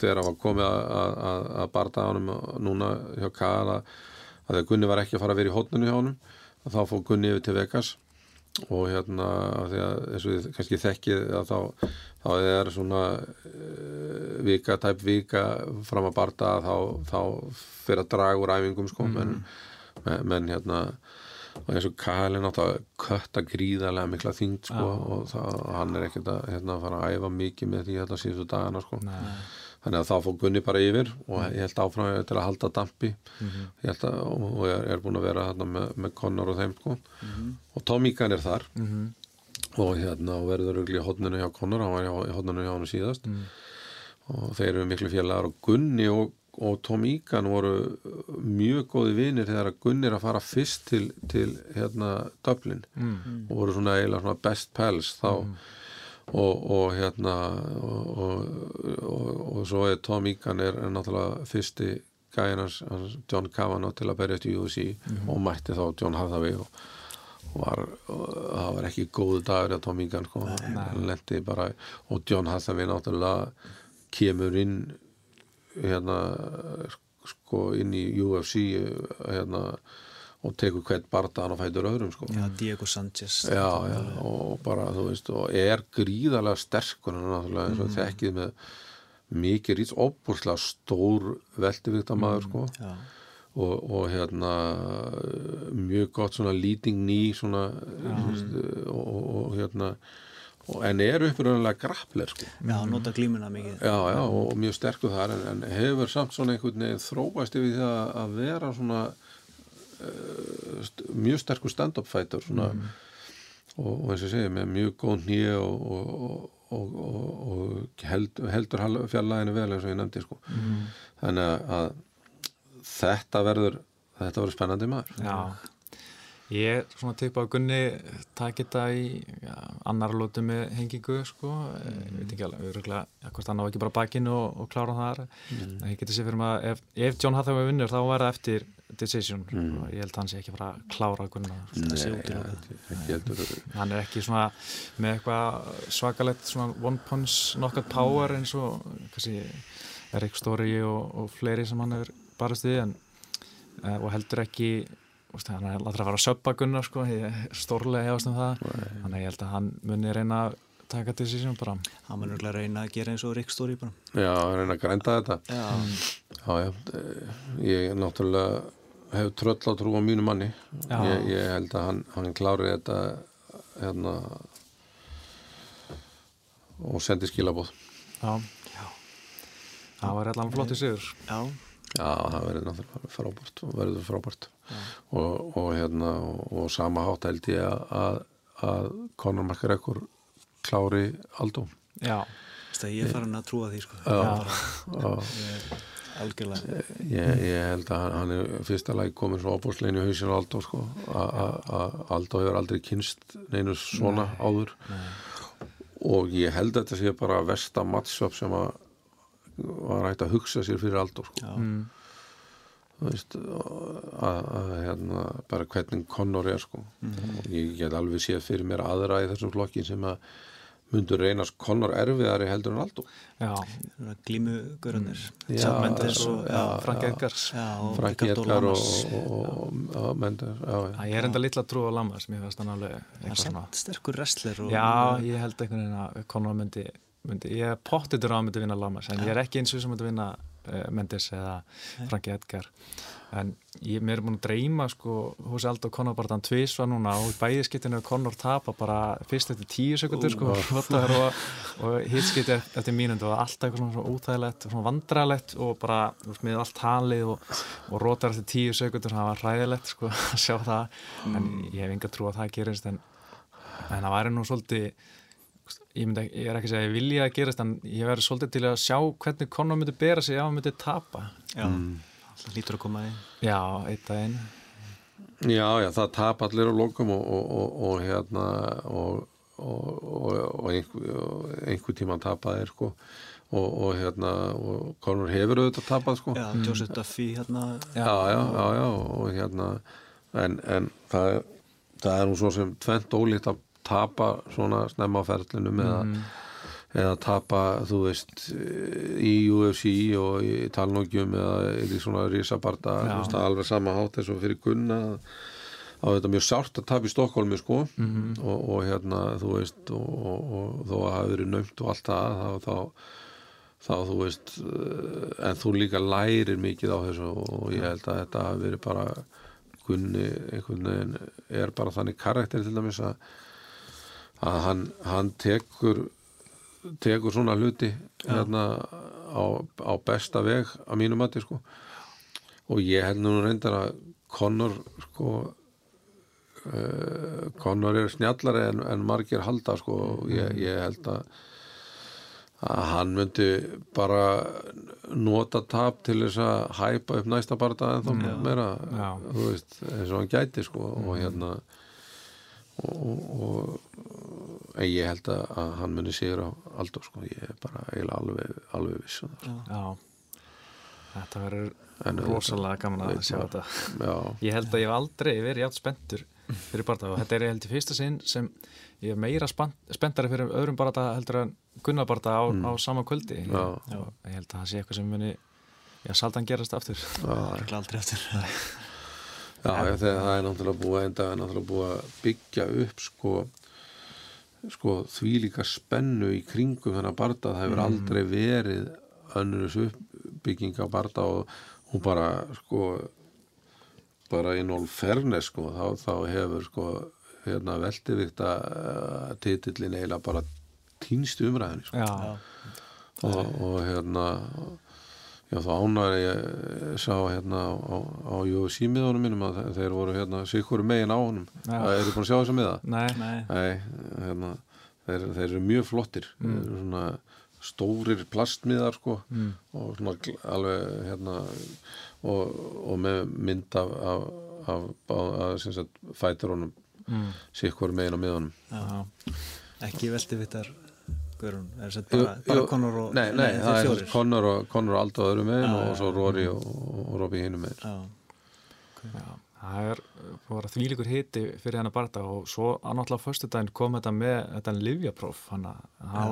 þegar að var komið að, að, að barda honum núna hjá Kahal að, þegar Gunni var ekki að fara að vera í hótninu hjá að þá fór Gunni yfir til Vegas. Og hérna að eins og þið kannski þekkið að þá, þá er svona uh, vika, tæp vika fram að barda þá, þá fyrir að draga úr æfingum sko. Menn, menn, menn hérna og eins og Kali náttúrulega kötta gríðarlega mikla þyngd sko og það, hann er ekkert að hérna, fara að æfa mikið með því þetta síðustu dagana sko. Þannig að þá fór Gunni bara yfir og ég held áfram til að halda dampi. Ég held að, og er, er búin að vera hérna, með, með Connor og þeim sko. Og Tom Egan er þar. Og hérna og verður örugglega í hodninu hjá Connor hann var í hodninu hjá hann síðast. Og þeir eru miklu félagar og Gunni og, og Tom Egan voru mjög góði vinir þegar að Gunni er að fara fyrst til, til hérna Dublin og voru svona eiginlega svona best pals þá. Og, og hérna og, og, og, og svo er Tom Egan er, er náttúrulega fyrsti gæðin hans, hans John Kavanagh til að berjast í UFC og mætti þá John Hathaway og var, það var ekki góðu dagur að Tom Egan sko, hann lendi bara og John Hathaway náttúrulega kemur inn hérna sko inn í UFC hérna og tekur hvert bardaðan og fætur öðrum sko. Já, Diego Sanchez já, já, og bara þú veist og er gríðarlega sterkur hann náttúrulega eins og þekkið með mikið rýts óbúrslega stór veldivíktamæður sko. Já, og, og hérna mjög gott svona leading knee svona veist, og, og, og hérna en er uppuröndilega grappler sko. Já nota glímuna mikið. Já, já, og, og mjög sterkur þar en, en hefur samt svona einhvern veginn þróast yfir því að, að vera svona uh, st mjög sterkur stand-up fighter svona. Og, og eins og segi með mjög góð nýja og, og, og, og held, heldur fjarlæginu vel eins og ég nefndi sko. Þannig að, að þetta verður þetta verður spennandi maður. Já, ég er svona tippa á Gunni takk þetta í ja, annar lótu með hengingu sko, ég veit ekki alveg, öruglega, hvort hann á ekki bara bakinn og, og klára þar. En ég geti sér fyrir maður, ef, ef John Hathaway vinnur þá verða eftir decision. Og ég held að hann sé ekki að klára Gunna Það Nei, í ja, það. ekki heldur. Hann er ekki svona með eitthvað svakalett svona one punch knockout power eins og kannski Erik Story og, og fleiri sem hann hefur barast við en, eh, og heldur ekki hann er alltaf að fara að söppa Gunnar sko, ég stórlega hefast um það. Þannig að ég held að hann muni reyna að taka decision bara. Hann mun örugglega reyna að gera eins og Rick Story bara. Já, reyna að grænda þetta. Já, Já, já, eh, ég náttúrulega hef tröll á trú á mínu manni. Já. ég, ég held að hann, hann klári þetta hérna og sendi skilabóð já, það var allan flottu sigur. Já, Já, það verður náttúrulega frábært og verður frábært. Og, og hérna og, og sama hátt held ég að, að, að Conor McGregor klári Aldó já, að ég er farin að trúa því sko. Já, Algjörlega. Ég, ég held að hann, er fyrsta lagi komin svo ábúrslegin í hausinu á Aldó sko, að- að að Aldó hefur aldrei kynst neinu svona áður. Og ég held að þetta sé bara versta matchup sem að var hægt að hugsa sér fyrir aldur sko. Mm. þú veist að, að hérna bara hvernig Conor er sko. Og ég get alveg séð fyrir mér aðra í þessum flokki sem að myndur reynast Conor erfiðari heldur en Aldo Já, glímugörunir. Já, Sam Mendes og já, Frank. Edgars Ricardo Edgar og, og, og, Mendes ég er enda litla trú á Lamas, mér finnst hann alveg er sterkur wrestler og, Já, ég held einhvern veginn að Conor myndi, myndi ég er pottitur á að myndi vinna Lamas en ég er ekki eins og sem myndi vinna uh, Mendes eða Franki Edgar. En ég, mér er búin að dreyma sko, hús Aldo Conor bara þann tvísva núna og í bæðiskiptinu Conor tapa bara fyrst eftir tíu sekundur sko, og, og hitskipti eftir mínundu og alltaf eitthvað svona, úþægilegt svona vandralegt og bara með allt talið og, og rotar eftir tíu sekundur það var ræðilegt sko, að sjá það. En ég hef enga trú að það gerist en, en það væri nú svolítið ég, myndi, ég er ekki að segja að ég vilja að gerast en ég verður svolítið til að sjá hvernig Conor myndi bera sig ef hann myndi tapa. Já, það lítur að koma inn já, eitt daginn. Já, já, það tap allir á lokum og, og, og, og hérna og, og einhver, einhver tíma tapaðir sko. Og, og hérna og Conor hefur auðvitað tapað sko. Já, Joseph Duffy hérna. Já, já, já, já og hérna en, en það, það er nú svo sem tvent ólíkt að tapa svona snemma á ferlinum eða, eða tapa, þú veist í UFC og í talnókjum eða í svona risabarta veist, það er alveg sama hátt eins og fyrir Gunna á þetta mjög sárt að tapa í Stokkólmi sko. Og, og hérna, þú veist og, og, og þó að hafa verið naumt og allt það þá, þá þá þú veist eh, en þú líka lærir mikið á þessu og ég held að þetta hafi verið bara Gunni einhvern veginn er bara þannig karakter til dæmis að, að hann, hann tekur tekur svona hluti hérna á, á besta veg að mínu mati sko. Og ég held nú reyndar að Conor sko uh, Conor er snjallari en, en margir halda sko. Og ég, ég held að að hann myndi bara nota tap til þess að hæpa upp næsta barða en þá meira Já. þú veist, eins og hann gæti sko. Og hérna og, og, en ég held að, að hann muni sigur á Aldo sko, ég er bara eiginlega alveg, alveg viss um það, já, þetta verður auðvitað- rosalega gaman að sjá þetta. Sko. já, ég held að ég hef aldrei verið játt spenntur fyrir barða og þetta er ég held í fyrsta sinn sem ég er meira spenntari fyrir öðrum barða heldur en Gunnar barða á, á sama kvöldi. Ég, Já. og ég held að það sé eitthvað sem muni já, saldan gerast aftur. Já, aldrei aftur. Já, já þegar það er er náttúrulega búið að byggja upp sko, sko því líka spennu í kringum þennan barda. Það hefur aldrei verið önnurus uppbygging á barda og hún bara sko bara í nól fernes sko þá, þá hefur sko hérna veldivíkta uh, titillin eiginlega bara týnst umræðin sko. Og, og hérna já þá ánar ég sá hérna á, á UFC miðunum mínum að þe- þeir voru hérna sikkur megin á honum. Það eru búin að sjá þess að miða? Nei, Nei, Nei, hérna, þeir, þeir eru mjög flottir. Þeir eru svona stórir plastmiðar sko Mm. og svona alveg hérna og, og með mynd af, af, af, af, af sem sagt, fæturónum mm, sikkur megin á miðunum. Já, ekki velti vittar Guðrún, er þetta bara, bara Conor og nei, nei, þeir það er? Conor og, Conor og Aldo öðrum megin Já, og svo Rory og, og Robbie hinum megin. Já, já það er bara þvílíkur hiti fyrir hennar barða og svo að náttúrulega fyrstu daginn kom þetta með þetta livjapróf hann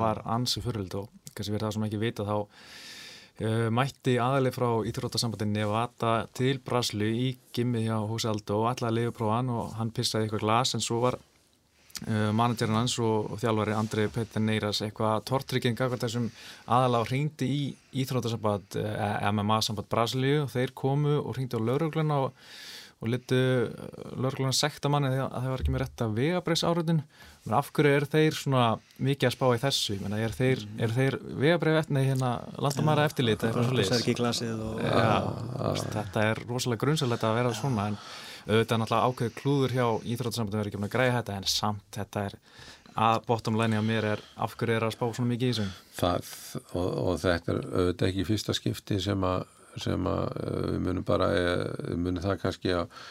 var ansi fyrirld og kannski verið það sem ekki vita þá uh, mætti aðaleg frá Íþrótasambandin Nevada til Braslu í gimmið hjá Húsi Aldo og ætlaði að livjaprófa hann og hann pissaði eitthvað glas en svo var managerinn hans og, og þjálfari Andri Petter Neyras eitthvað tortrygging akkur þessum aðalega hringdi í Íþrótasamband uh, MMA-samband Brasilíu og þeir komu og hringdi á laurugluna og, og litu laurugluna sekta manni að það var ekki með rétt að vegabreys árutin af hverju er þeir svona mikið að spá í þessu? Menna, er þeir, er þeir vegabreyf eftir hérna landamæra eftirlit og Já, þetta er rosalega grunnsalegt að vera svona en auðvitað náttúrulega ákveður klúður hjá Íþrótasambandum verið ekki um að græða þetta en samt þetta er að bottom line á mér er af hverju er að spá svona mikið í þessu? Það, og, og þetta er auðvitað ekki fyrsta skipti sem að, sem að uh, við munum bara eh, við munum það kannski að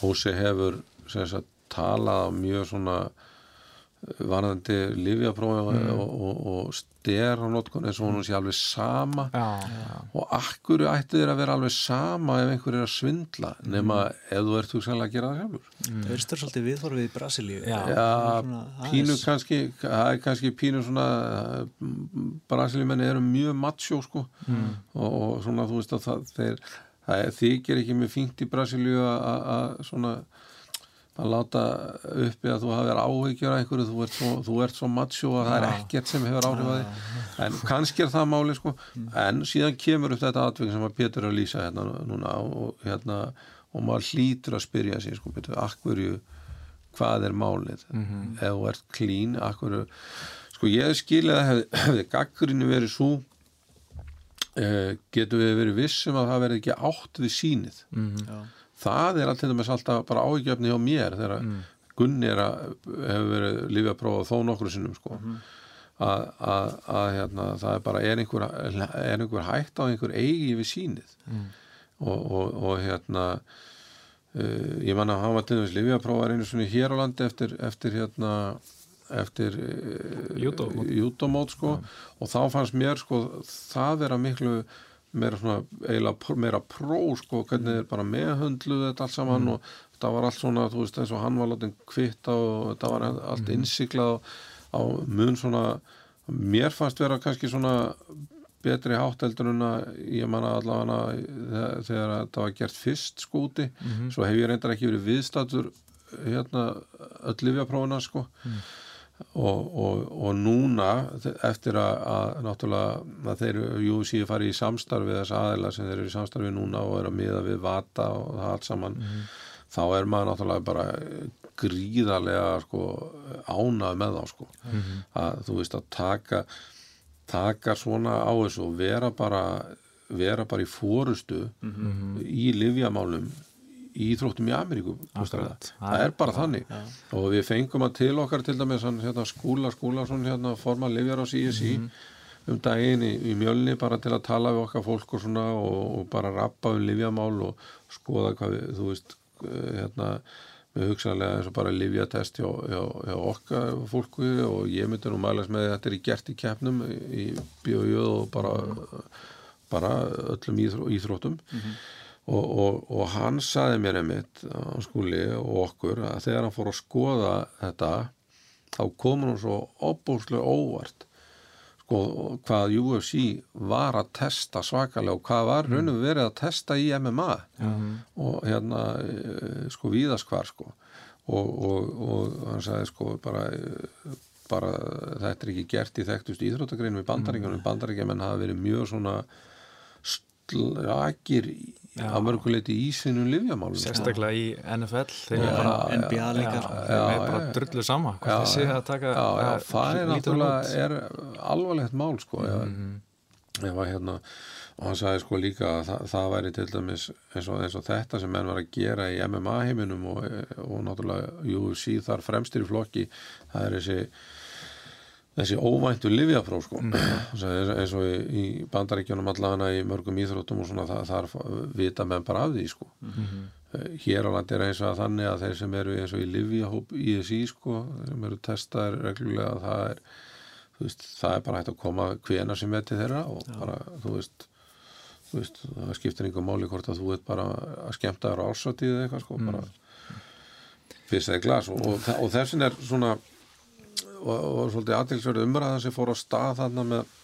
Hósi hefur sagt talað á mjög svona varðandi livjaprófi Mm. og, og, og ster á notkun eins og hún sé alveg sama. Já, já. og akkur ætti þér að vera alveg sama ef einhver er að svindla nema ef þú ert hugsanlega að gera það sjálfur? Það veistur svolítið viðhorfið í Brasilíu. Já. Já, Svona pínu aðeins- kannski það er kannski pínu svona brasilimenni eru mjög matsjó sko. Og, og svona þú veist að það, þeir, það er, þykir ekki mjög fínt í Brasilíu að svona að láta uppi að þú hafið áhyggjur af einhverju, þú ert svo, þú ert svo matsjó að það er ekkert sem hefur áhrif að því en kannski er það máli sko. En síðan kemur upp þetta atvik sem að Pétur er að lýsa hérna núna og hérna og maður hlýtur að spyrja sig sko Pétur, akkurju hvað er málið? Ef þú ert klín, akkurju sko ég skilja að hefði, hefði gaggurinni verið svo uh, getur við verið vissum að það verði ekki átt við sínið Já. Það er alltaf bara áhyggjafni hjá mér þegar Gunni er að hefur verið lífið að prófa þó nokkru sinnum sko. Að, að, að hérna, það er bara er einhver, er einhver hægt á einhver eigi við sínið og, og, og hérna uh, ég man að hann var til þess lífið að prófa einu svona hér á landi eftir, eftir hérna eftir uh, Júdómót. júdómót sko. Og þá fannst mér sko það vera miklu meira svona eiginlega meira pró sko hvernig þeir bara meðhundluðu þetta allt saman og það var allt svona þú veist eins og hann var látin kvitta og þetta var allt innsiklað á, á mun svona mér fannst vera kannski svona betri hátteldur en að ég manna allavega þegar, þetta var gert fyrst skúti svo hef ég reyndar ekki verið viðstatur hérna öll lifjaprófuna sko og, og, og núna eftir að, að náttúrulega að þeir jú síðu fari í samstarfi þess aðeila sem þeir eru í samstarfi núna og eru að miða við vata og það allt saman þá er maður náttúrulega bara gríðarlega sko, ánað með þá sko. að þú veist að taka taka svona á þessu og vera bara vera bara í fórustu í livjamálum í íþróttum í Ameríku Akkurat. það er bara þannig. Og við fengum að til okkar til dæmis hérna, skúla skúlason hérna, forma livjar á CSI um daginn í, í mjölni bara til að tala við okkar fólk og svona og, og bara rappa um livjamál og skoða hvað við, þú veist eh, hérna með hugsanlega eins og bara livjatest hjá, hjá, hjá okkar fólku og ég myndi nú mælast með þetta er í gert í keppnum í bíójöð og bara bara öllum íþró, íþróttum og, og, og hann saði mér einmitt skúli og okkur að þegar hann fór að skoða þetta þá kom hann svo opbúrslega óvart. Sko hvað UFC var að testa svakalega og hvað var raunum verið að testa í MMA og hérna eh, sko víðaskvar sko. Og, og, og hann sagði sko bara bara þetta er ekki gert í þekktust íþróttagreinum í bandaríkjunum, bandaríkjumenn hafa verið mjög svona slagir að mörguleiti í sínum livjamálum sérstaklega í NFL þeir Já, eru bara, NBA líka já, sko. þeir eru já, bara já. drullu sama sé að taka já, já, að það er náttúrulega er alvarlegt mál sko ef, Mhm. ef að hérna og hann sagði sko líka að það, það væri til dæmis eins og, eins og þetta sem menn var að gera í MMA heiminum og, og náttúrulega UFC þar fremstir í flokki það er þessi þessi óvæntu livjapróf sko. Eins, eins og í, í bandaríkjunum allana í mörgum íþróttum og svona það, þar vita menn bara af því sko. Eh, hér á landi er eins og að þannig að þeir sem eru eins og í livjahóp ISI sko, sem eru testaðir reglulega það er, veist, það er bara hægt að koma hvena sem veti þeirra og bara, þú veist, þú veist það skiptir einhver máli hvort að þú veit bara að skemmta þér á ársatíð eða eitthvað sko, bara fyrst eða glas. Og, og, og þessin er svona og, og svolítið aðtilsverið umræðan sem fór á stað þarna með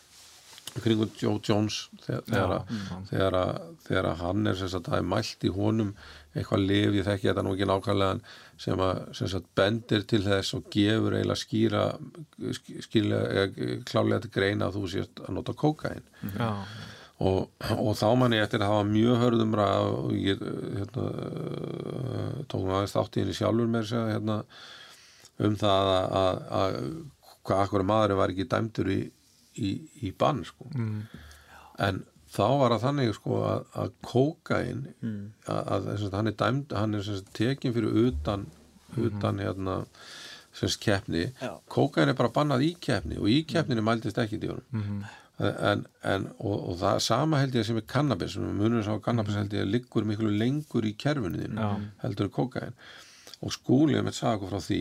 kringum Joe Jones þegar, að- þegar, að, þegar að hann er sem sagt, það er mælt í honum eitthvað lif, ég þekki þetta nú ekki nákvæmlega sem að sem sagt, bendir til þess og gefur eiginlega skýra skýrlega, eða klálega til greina að þú sést að nota kókain já, og, og þá man ég eftir að var mjög hörðum og ég hérna, tók maður aðeins þátt í henni sjálfur með þess að hérna, um það að, að, að hvað akkur maðurinn var ekki dæmdur í, í, í bann sko. en þá var það þannig sko, að, að kókain að, að að hann er dæmd hann er sem sagt tekin fyrir utan utan hérna sem sagt keppni, kókain er bara bannað í keppni og í keppninni mældist ekki í honum en, en og, og það sama held ég sem er kannabis sem munur sá kannabis held ég liggur miklu lengur í kerfinu þínu heldur kókain og skúlið með okkur frá því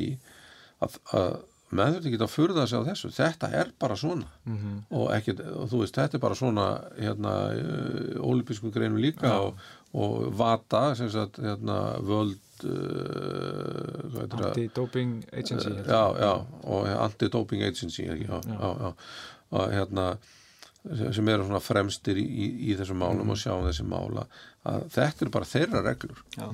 að, að menn þurft ekki að furða sig á þessu. Þetta er bara svona. Og, ekkit, og þú veist, þetta er bara svona hérna, ólipískum greinum líka og, og vata sagt, hérna, völd uh, það? Anti-doping agency hérna. já, já, og anti-doping agency ekki, já, já, og hérna sem eru svona fremstir í, í, í þessum málum og sjáum þessi mála að þetta eru bara þeirra reglur. Já.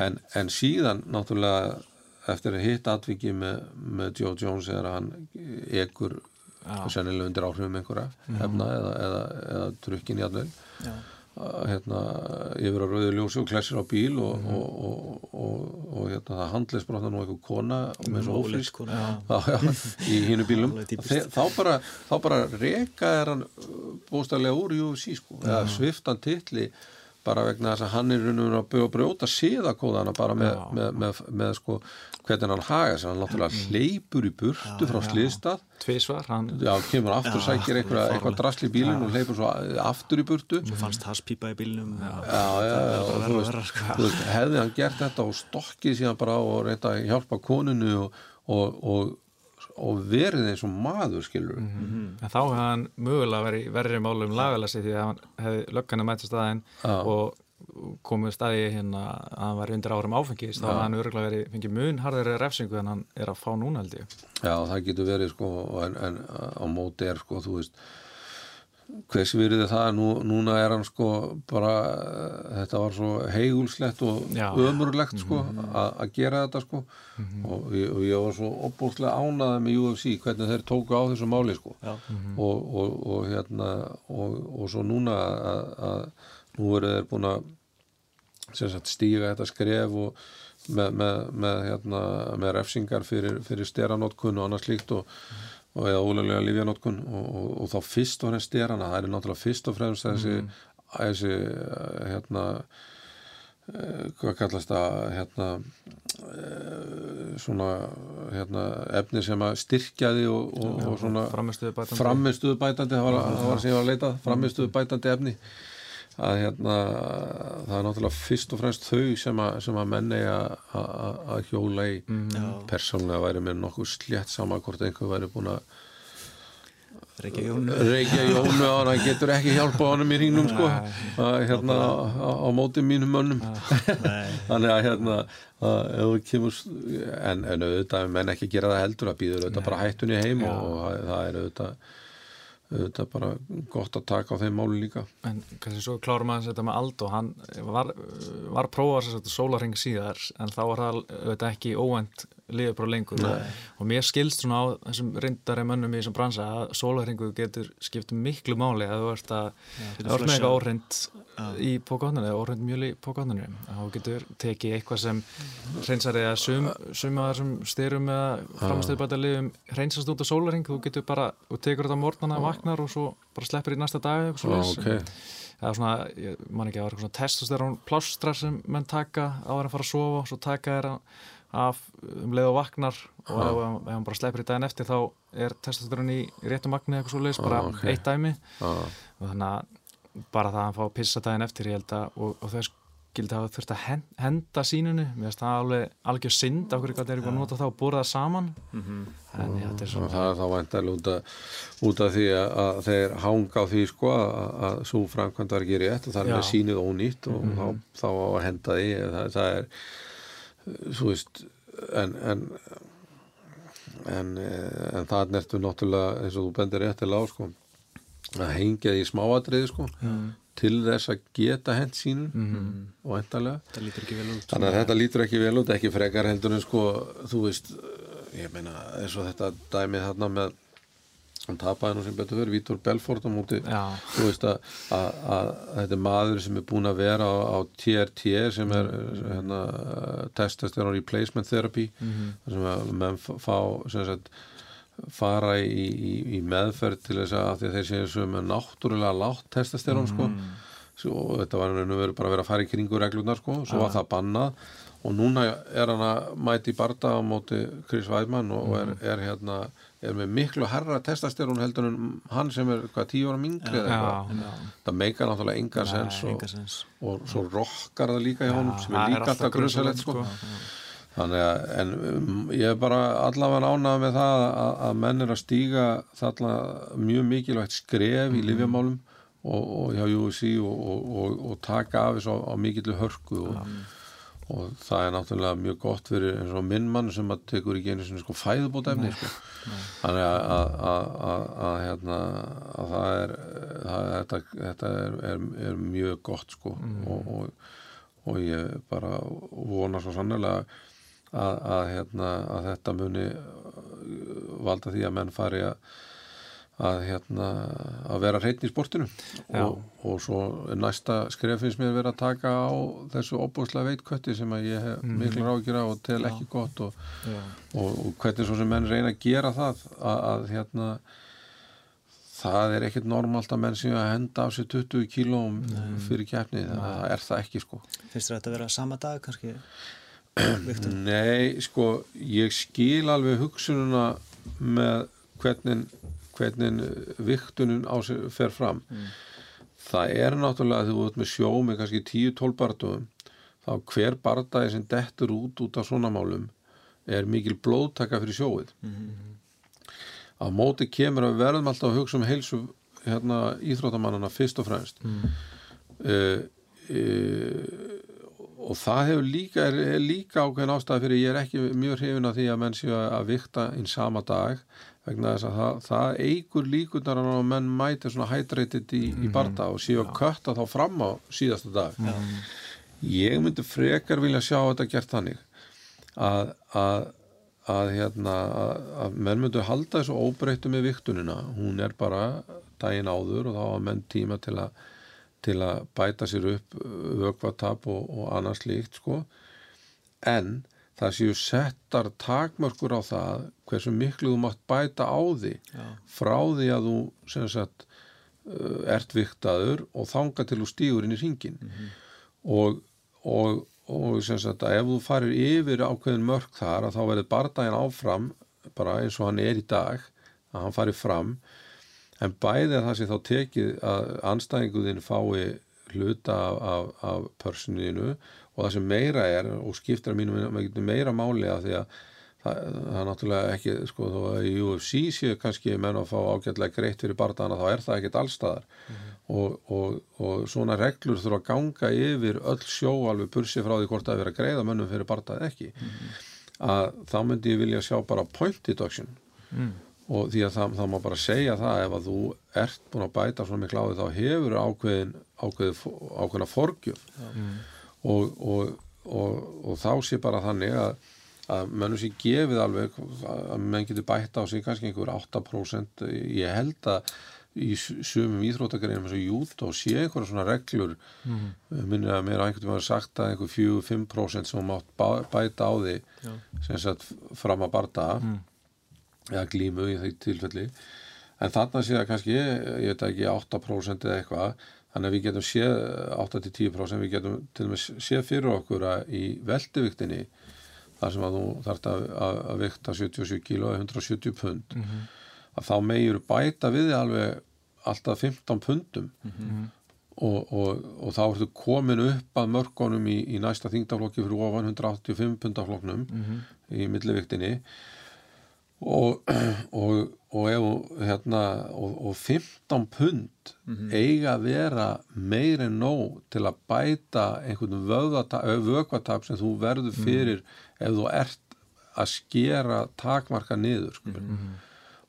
en, en síðan náttúrulega eftir að hitt atviki með, með Joe Jones er að hann ekur sennilega undir áhrifum einhverja hefna eða, eða, eða trukkin í allveil Já. hérna, yfir á rauðu ljósi og klessir á bíl og, og, og, og, og hérna, það handlis bara nú eitthvað kona með svo já, í hínu bílum. Þe, þá bara, þá bara reka er hann bóstæðlega úr UFC sko, eða sviftan titli bara vegna þess að hann er byrja að brjóta síðakóðana bara með, með, með, með, sko hvernig hann haga sér, hann náttúrulega hleypur í burtu frá sliðstað Tvísvar, hann já, kemur aftur, Já, sækir eitthvað, eitthvað drasli í bílinn og hleypur svo aftur í burtu. Svo fannst í Já, já, já, og verra og veist, verra, sko. þú veist, hefði hann gert þetta og stokkið síðan bara og reynda að hjálpa konunu og, og, og, og verið eins og maður skilur en þá hefði hann mögulega verið í verri málum lagalasi því að hann hefði löggana mætt staðinn Já. og komið staði hérna að hann var undir árum áfengis þá hann örgulega verið fengið mun harðari refsingu en hann er að fá núna held ég. Já, það getur verið sko en, en á móti er sko þú veist hvers virði það Nú, núna er hann sko bara eh, þetta var svo heigulslegt og Já. ömurlegt sko a- að gera þetta sko. Og, ég, og ég var svo opbúrslega ánaði með UFC hvernig þeir tóku á þessu máli sko. Já. og, og, og hérna og, og svo núna að nú eru þeir búin að sagt, stíga þetta skref og með, með, með, hérna, með refsingar fyrir, fyrir steranótkun og annað slíkt og, og eða ólega lífjanótkun og, og, og þá fyrst og fremst sterana. Það er náttúrulega fyrst og fremst þessi, þessi eh, hérna eh, hvað kallast það hérna eh, svona hérna, efni sem að styrkjaði og, og, og svona framistuðu bætandi það var, það var sem ég var að leita framistuðu bætandi efni að hérna það er náttúrulega fyrst og fremst þau sem að, sem að menni að, að, að hjóla í. Já. persónulega væri mér nokkuð slétt sama hvort einhver væri búin að Reykja Jónu. Reykja Jónu á hann hann getur ekki hjálpa honum í hringnum sko. Að, hérna á, á móti mínum mönnum. Nei. þannig að hérna að, ef þú kemur en, en auðvitað menn ekki gera það heldur að býður auðvitað bara hættunni heim og, og það er auðvitað auðvitað bara gott að taka á þeim máli líka. En kannski svo klárum aðeins þetta með Aldo, hann var, var að prófa þess að sólarring síðar en þá var það ekki óvænt liðbróð lengur. Og, og mér skilst svona á þessum reyndari mönnum í þessum bransa að sólarringu getur skipt miklu máli að þú ert að ert með eitthvað óreind í pókotninu eða óreind mjöl í pókotninu að þú getur tekið eitthvað sem reynsar eða sum, sum að þessum styrum eða framastöðbæta liðum reynsast út á sólarring, þú getur bara og tekur þetta morgnana, vaknar og svo bara sleppir í næsta dag ok. eða svona, ég man ekki að það var eitthvað svona testosterón plástra sem menn taka á að fara að sofa, svo taka þeirra af um leið og vaknar og ef, ef hann bara sleppir í daginn eftir þá er testosterón í, réttum magni eitthvað svo leiðis, bara Ah, ok. eitt dæmi. Já. og þannig að bara það að hann fá að pissa daginn eftir ég held að, og, og þau skildi hafa þurft að hen- henda sínunu mér finnst það alveg algjör synd af hverju gæti er eitthvað að nota það og búra það saman en já, þetta er og svona það er þá væntalega út, af- út af því að, að þeir hanga á því sko að, að svo framkvæmd var ekki rétt og það er sínið ónýtt og þá, þá svo veist en en, en, en það nertu náttúrulega eins og þú bendir réttilega á sko að hengja því smáatriði sko til þess að geta hent sínum og endalega Það lítur ekki vel út. Þannig að þetta lítur ekki vel út, ekki frekar heldur en sko, þú veist, ég meina, eins og þetta dæmið þarna með, hann tapaði nú sem betur fyrir, Vítor Belfort á móti, Já. þú veist að, að, að þetta er maður sem er búin að vera á, á TRT sem er hérna, testosterone replacement therapy, þar sem að menn fá, sem sagt, fara í, í, í meðferð til þess að, af því að þeir séu sem er náttúrulega látt testosterone sko. Svo, og þetta var nú verið bara að vera að fara í kringu reglunar sko, svo var það bannað. Og núna er hann að mæti barda á móti Chris Weidmann og er, er hérna er með miklu herra testosterón heldur en hann sem er hvað tíu ára mingri eða eitthvað? Það meikar náttúrulega enga sens og, sens. og svo rokkar það líka í honum sem er líka alltaf grunsalegt sko. grunsamlegt, þannig að en um, ég er bara allavega ánað með það að, að menn er að stíga þarna mjög mikilvægt skref í livjamálum og, og hjá og, og, og taka af þessu á, á mikillu hörku og og það er náttúrulega mjög gott fyrir eins og minn mann sem að tekur ekki einu svona sko fæðubótefni sko. þannig að, að, að, að, hérna, að það er það, þetta, þetta er, er, er mjög gott sko. Og, og, og ég bara vona svo sannlega að hérna, þetta muni valda því að menn fari að að, hérna, að vera hreitn í sportinu. Og, og svo næsta skref finnst mér að vera að taka á þessu opbúslega veitkötti sem að ég hef miklu ráðgjur á og tel ekki gott og, og, og hvernig svo sem menn reyna að gera það að, að hérna það er ekkert normalt að menn sem að henda af sér 20 kílóm fyrir kjærni, það er það ekki sko. Finnst þetta að vera sama dag kannski? Nei, sko ég skil alveg hugsununa með hvernig hvernig viktunum fer fram. Mm. það er náttúrulega þegar þú ert með sjó með kannski 10-12 bardugum þá hver bardagi sem dettur út út af svona málum er mikil blóðtaka fyrir sjóið. Mm á móti kemur að verðum alltaf að hugsa um heilsu hérna íþróttamannana fyrst og fremst. Mm. uh, uh, og það hefur líka, er, er líka ákveðin ástæði fyrir ég er ekki mjög hrifin að því að menn séu að vikta einn sama dag vegna þess að það, það eigur líkunar að menn mæti svona hydrated í, í barda og séu að kötta þá fram á síðasta dag. -hmm. ég myndi frekar vilja sjá þetta gert þannig að, að, að, hérna, að menn myndu halda þessu óbreyttu með viktunina hún er bara daginn áður og þá hafa menn tíma til að til að bæta sér upp vögvatap og, og annars líkt sko. En það séu settar takmörkur á það hversu miklu þú mátt bæta á því Já. frá því að þú sem sagt uh, ert viktaður og þanga til þú stýgur inn í ringin mm -hmm. og, og, og sem sagt ef þú farir yfir ákveðin mörg þar að þá verður bardaginn áfram bara eins og hann er í dag að hann farir fram en bæði að það sé þá tekið að anstæðinguðin fái hluta af, af, af personinu og það sem meira er og skiptir að mínum meira máli að því að það, það er náttúrulega ekki sko þó að í UFC séu kannski menn að fá ágætlega greitt fyrir barndana þá er það ekkit allstaðar mm -hmm. og, og, og svona reglur þurfa að ganga yfir öll sjó alveg bursi frá því hvort það er að greiða mönnum fyrir barndað ekki mm -hmm. að þá myndi ég vilja sjá bara point deduction mm. og því að það, það má bara segja það ef að þú ert búin að bæta svona miklu á því þá hefur ákveðin ákveðin, ákveðina forgjöf mm og, og, og, og þá sé bara þannig að, að mennum sé gefið alveg að menn getur bætt á sig kannski einhver 8% ég held að í sumum íþróttakarinn eins og jút og sé einhverja svona reglur mm. minnir að mér á einhvern veginn var sagt að einhver 4-5% sem mátt bæta á því Já. sem sagt fram að barda mm. eða glímu í því tilfelli en þarna sé það kannski, ég veit ekki 8% eða eitthvað Þannig að við getum séð 8-10% við getum til og með séð fyrir okkur að í veldiviktinni þar sem að þú þarfst að, að, að vikta 77 kíló eða 170 pund mm -hmm. að þá megjur bæta við alveg alltaf 15 pundum mm -hmm. og, og, og þá ertu komin upp að mörgunum í, í næsta þingtaflokki fyrir ofan 185 pundafloknum mm -hmm. í milliviktinni og, og, og, ef, hérna, og 15 pund mm -hmm. eiga að vera meir en nóg til að bæta einhvern vögvatap sem þú verður mhm. fyrir mm -hmm. ef þú ert að skera takmarka niður sko. mm -hmm.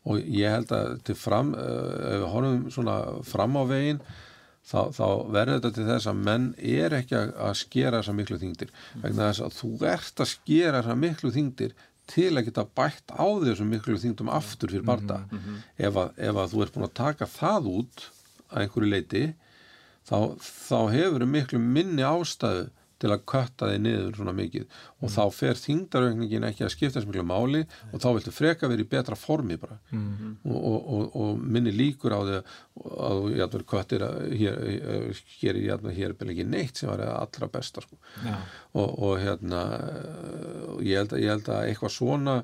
og ég held að til fram, ef við horfum svona fram á veginn þá, þá verður þetta til þess að menn er ekki að skera þessa miklu þingdir vegna þess að þú ert að skera þessa miklu þingdir til að geta bætt á þessum miklu þingdum aftur fyrir barnda mm -hmm. ef, ef að þú ert búin að taka það út að einhverju leiti þá, þá hefur miklu minni ástæðu til að kötta þig niður svona mikið og mm. þá fer þingdarögningin ekki að skipta þessu miklu máli og þá viltu freka verið í betra formi bara mm. og, og, og, og minni líkur á því að jætver köttir að hér, hér, hér, hér er ekki neitt sem var allra besta sko. og hérna ég held, ég held að eitthvað svona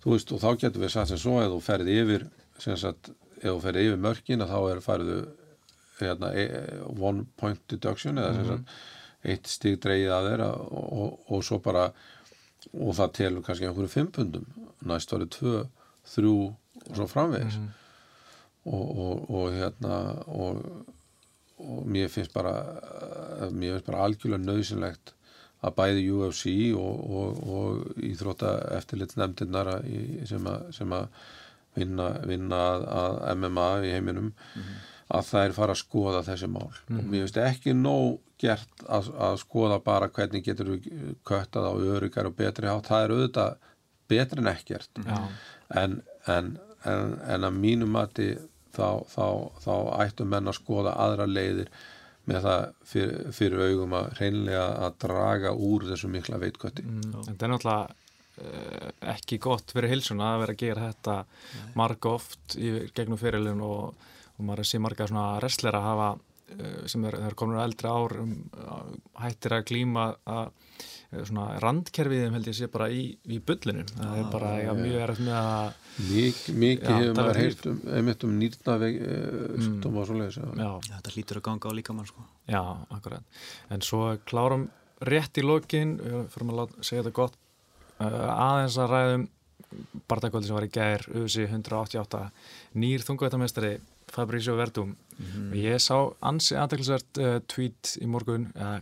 þú veist og þá getur við sagt sem svo að þú ferði yfir sem sagt, ef þú ferði yfir mörkin að þá er færðu hérna, e, one point deduction eða sem mhm. sagt eitt stig dreyið að þeirra og, og, og svo bara og það telur kannski einhverju fimm pundum næst árið tvö, þrjú og svo framvegis. Og, og, og hérna og, og mér finnst bara mér finnst bara algjörlega nöðsynlegt að bæði UFC og, og, og íþrótta eftirlit nefndirnar sem, að vinna, vinna að, að MMA í heiminum að þær fara að skoða þessi mál. Og mér finnst ekki nóg gert að, að skoða bara hvernig getur við köttað á öryggar og betri hátt, það er auðvitað betri en ekkert. Já. en, en, en, en að mínu mati þá, þá, þá ættu menn að skoða aðra leiðir með það fyrir, fyrir augum að reynlega að draga úr þessu mikla veitkötti Mm, en það er náttúrulega uh, ekki gott fyrir hilsuna að vera að gera þetta marga oft í gegnum fyrirlun og, og maður sé marga svona wrestlera hafa uh, sem er, er komin á eldri ár um, hættir að glíma að uh, svona randkerfiðum held ég sé bara í, í bullinu það er bara ja, mjög erfitt með að Mik, mikið hefur maður heyrt um, einmitt um nýrnaveg uh, mm. og svo leiðis já, Já, þetta lítur að ganga á líkamann sko. Já, akkurat. En svo klárum rétt í lokin, við fyrir að láta, segja þetta gott, uh, aðeins að ræðum barndagkvöldi sem var í gær, UFC 188, nýr þungvættamestari Fabrizio Verdum. Mhm. Ég sá ansi aðeinsvært uh, tweet í morgun, eða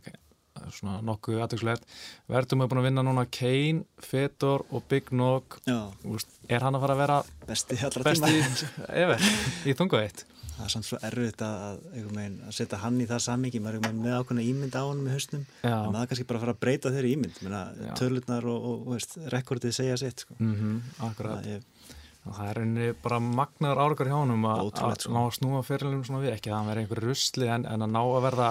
svona nokkuð aðeinsvært. Verdum er búin að vinna núna Kane, Fedor og Big Nog. Er hann að fara að vera besti allra besti efer í þungvætt? Það er samt svo erfitt að, að, að setja hann í það samingi, maður er með ákveðna ímynd á hann með Já. en maður kannski bara fara að breyta þeirri ímynd, tölurnar og, og, og veist, rekordið segja sitt sko. Mm akkurat. Það er, Það er rauninni bara magnaður árakur hjá honum að, að sko. ná að snúa fyrirlum svona við, ekki að hann veri einhver rusli en, en að ná að verða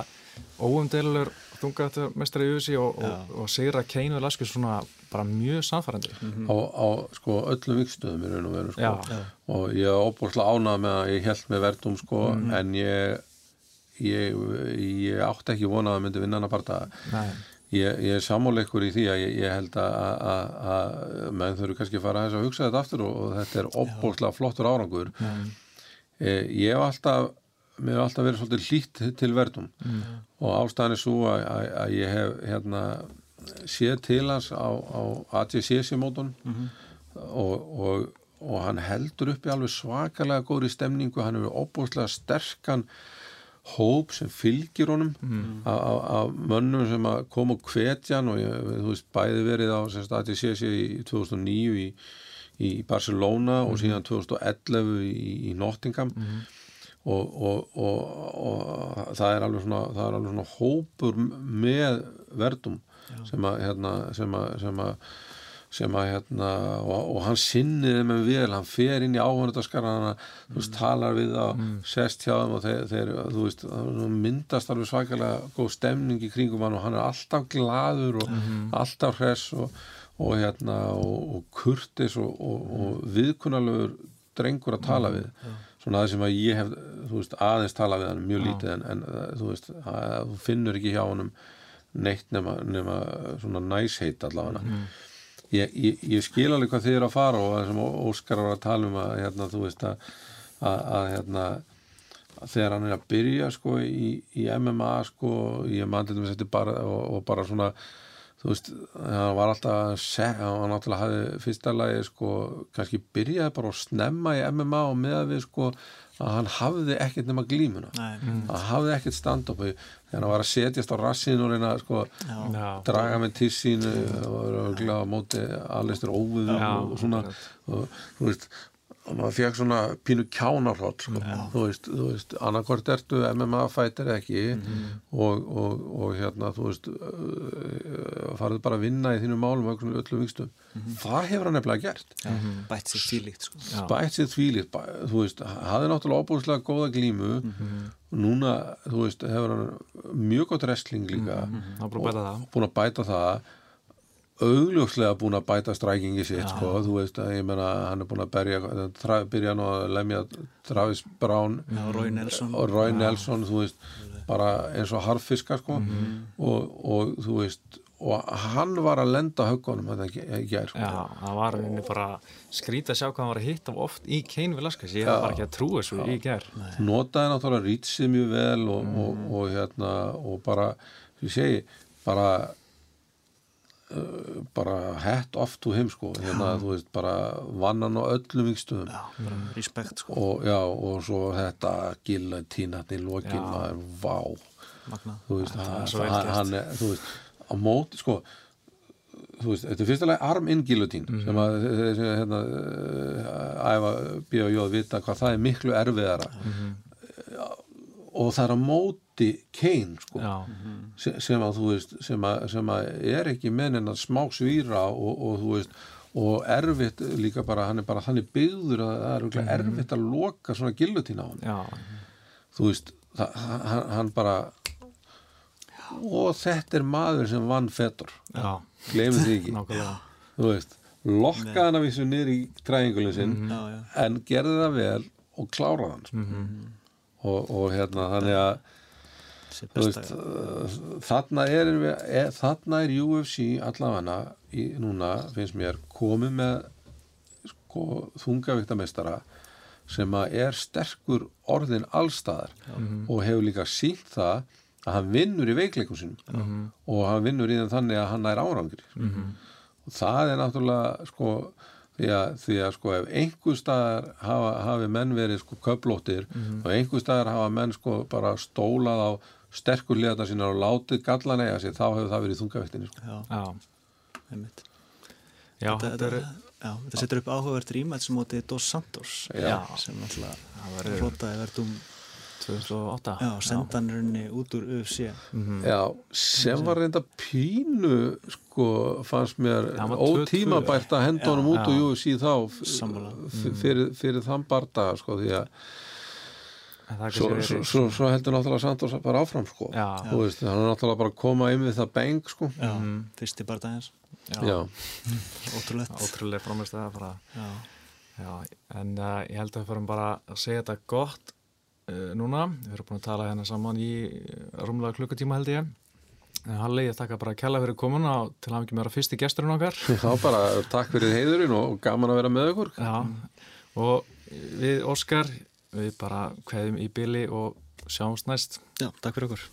óumdeilur þungaðumestari í USA og, og, og sigra Kane við Laskis svona bara mjög samfærandi. á, á sko öllum vikstöðum í raun og veru sko. Já. og ég er óbúrslega ánað með að ég held með verðum sko en ég, ég ég átti ekki vonað að myndi vinna hana parta Nei, ég, ég er sammáleikur í því að ég, ég held að, að, að menn þurfi kannski að fara aðeins að hugsa þetta aftur og, og þetta er óbúrslega flottur árangur. E, ég hef alltaf mér hef alltaf verið svolítið hlýtt til verðum. Og ástæðan er svo að, að, að ég hef hérna séð til hans á, á AGCC mótun og, og, og hann heldur upp í alveg svakalega góðri stemningu, hann hefur óbúslega sterkan hóp sem fylgir honum af, af, mönnum sem að koma og hvetja hann og ég, þú veist bæði verið á AGCC í 2009 í, í Barcelona og síðan 2011 í, í Nottingham. Og, og, og, og það er alveg svona, það er alveg svona hópur með verðum sem að, hérna, sem að, sem að sem að hérna og, og hann sinnir þeim vel, hann fer inn í áhörndarskarana þú veist, talar við á sest hjá þeim og þeir, þeir þú veist, myndast alveg svakalega góð stemning í kringum hann og hann er alltaf gladur og alltaf hress og, og hérna og, og kurtis og, og, og viðkunnalegur drengur að tala við. svona það sem að ég hef þú veist, aðeins tala við hann mjög lítið en, en þú veist, að, þú finnur ekki hjá honum neitt nema, nema svona næsheit allavega ég, ég, ég skil alveg hvað þið eru að fara og það sem Óskar var að tala um að hérna, þú veist að, að, að hérna að þegar hann er að byrja sko í, í MMA sko, ég mann til þess bara og, og bara svona þú veist, hann var alltaf að hann náttúrulega hafði fyrsta lagi sko, kannski byrjaði bara að snemma í MMA og með við sko að hann hafði ekkert nema glímuna. Nei. hann hafði ekkert stand-up þegar hann var að setjast á rassinu og reyna sko, draga með tissínu og á móti allistur óviðum Já, og svona. Og, þú veist og maður fekk svona pínu kjánarhótt sko. þú veist, þú veist, annarkvort ertu MMA fætir ekki og, og, og hérna þú veist uh, farið bara að vinna í þínu málum og öllum vikstum það hefur hann nefnilega gert. Já, bætt sér stílíkt sko. Bætt sér þvílið, bæ, þú veist hafði náttúrulega óbúslega góða glímu. Og núna, þú veist, hefur hann mjög gott wrestling líka. Að bæta það. búin að bæta það augljóslega búin að bæta strækingi sitt, sko, þú veist að ég menna hann er búin að berja, byrja nú að lemja Travis Brown. Já, Roy Nelson. og Roy Nelson, þú veist bara eins og harfiska, sko. Og, og þú veist og hann var að lenda höggunum þetta ekki gær, sko. Já, það var rauninni bara skrítið að sjá hvað hann var að hitta oft í Kane Velasquez, ég var bara ekki að trúa þessu í ger. notaði náttúrulega rýtsið mjög vel og, og, og hérna og bara, ég segi bara bara hett oft úr heim sko hérna þú veist bara vann hann á öllum vikstöðum Já, sko, og já og svo þetta gilla tínatni lokin Já. maður vá magna. þú veist, Þetta hann, hann, er, þú veist á móti, sko þú veist, þetta er fyrstulega arm in guillotine Mhm. sem að þessi, hérna, uh, æfa B.O.J. vita hvað það er miklu erfiðara Mhm. Og það er á móti Kane, sko. Sem, sem að þú veist sem að, sem að er ekki mennin að smá svíra og, og þú veist og erfitt líka bara, hann er bara þannig byggður að það er mm erfitt að loka svona gillutín á hann já, þú veist, það, hann, hann bara og þetta er maður sem vann fettur já, glemir því ekki, þú veist lokkaði hann að vissu niður í træðingulin sinn Já, já, en gerði það vel og kláraði hann sko. Og, og hérna þannig að veist, uh, þarna er, er þarna er UFC allavega í, núna finnst mér komið með sko, þungavíktamestara sem að er sterkur orðin allstaðar og hefur líka sínt það að hann vinnur í veikleikum sinum og hann vinnur í þannig að hann er árangri. Og það er náttúrulega sko því að, því að sko ef einhver staðar hafa, hafi menn verið sko köplóttir og einhver staðar hafa menn sko bara stólað á sterkur liðata sína og látið gallan eiga sér þá hefur það verið þungaviktinni sko. Já, já, einmitt já, Þetta, þetta er já, þetta setur upp áhugavert rímæts móti Dos Santos Já. sem alltaf flotaði verðum 2008 já, senda hann rauninni út úr UFC Já, sem var reynda pínu sko fannst mér Hann var 2-2. ótímabært að henda honum út og UFC þá fyrir, fyrir þann bardaga sko því að það svo, svo, svo, svo heldur náttúrulega Santos bara áfram sko. Já. þú veist, hann er náttúrulega bara að koma inn við það beng sko. Já, fyrsti bardagins Já, Ótrúlegt. Ótrúlega framist að bara. Já, Já, en uh, ég held að við fórum bara að segja þetta gott uh, núna. Við erum búin að tala hérna saman í uh, rúmlega klukkutíma held ég. En Halli, ég þakka bara að kella fyrir komuna og til að ekki meira fyrsti gesturinn okkar. þá bara takk fyrir heiðurinn og gaman að vera með ykkur Já, og við Óskar, við bara kveðum í byli og sjáumst næst. já takk fyrir okkur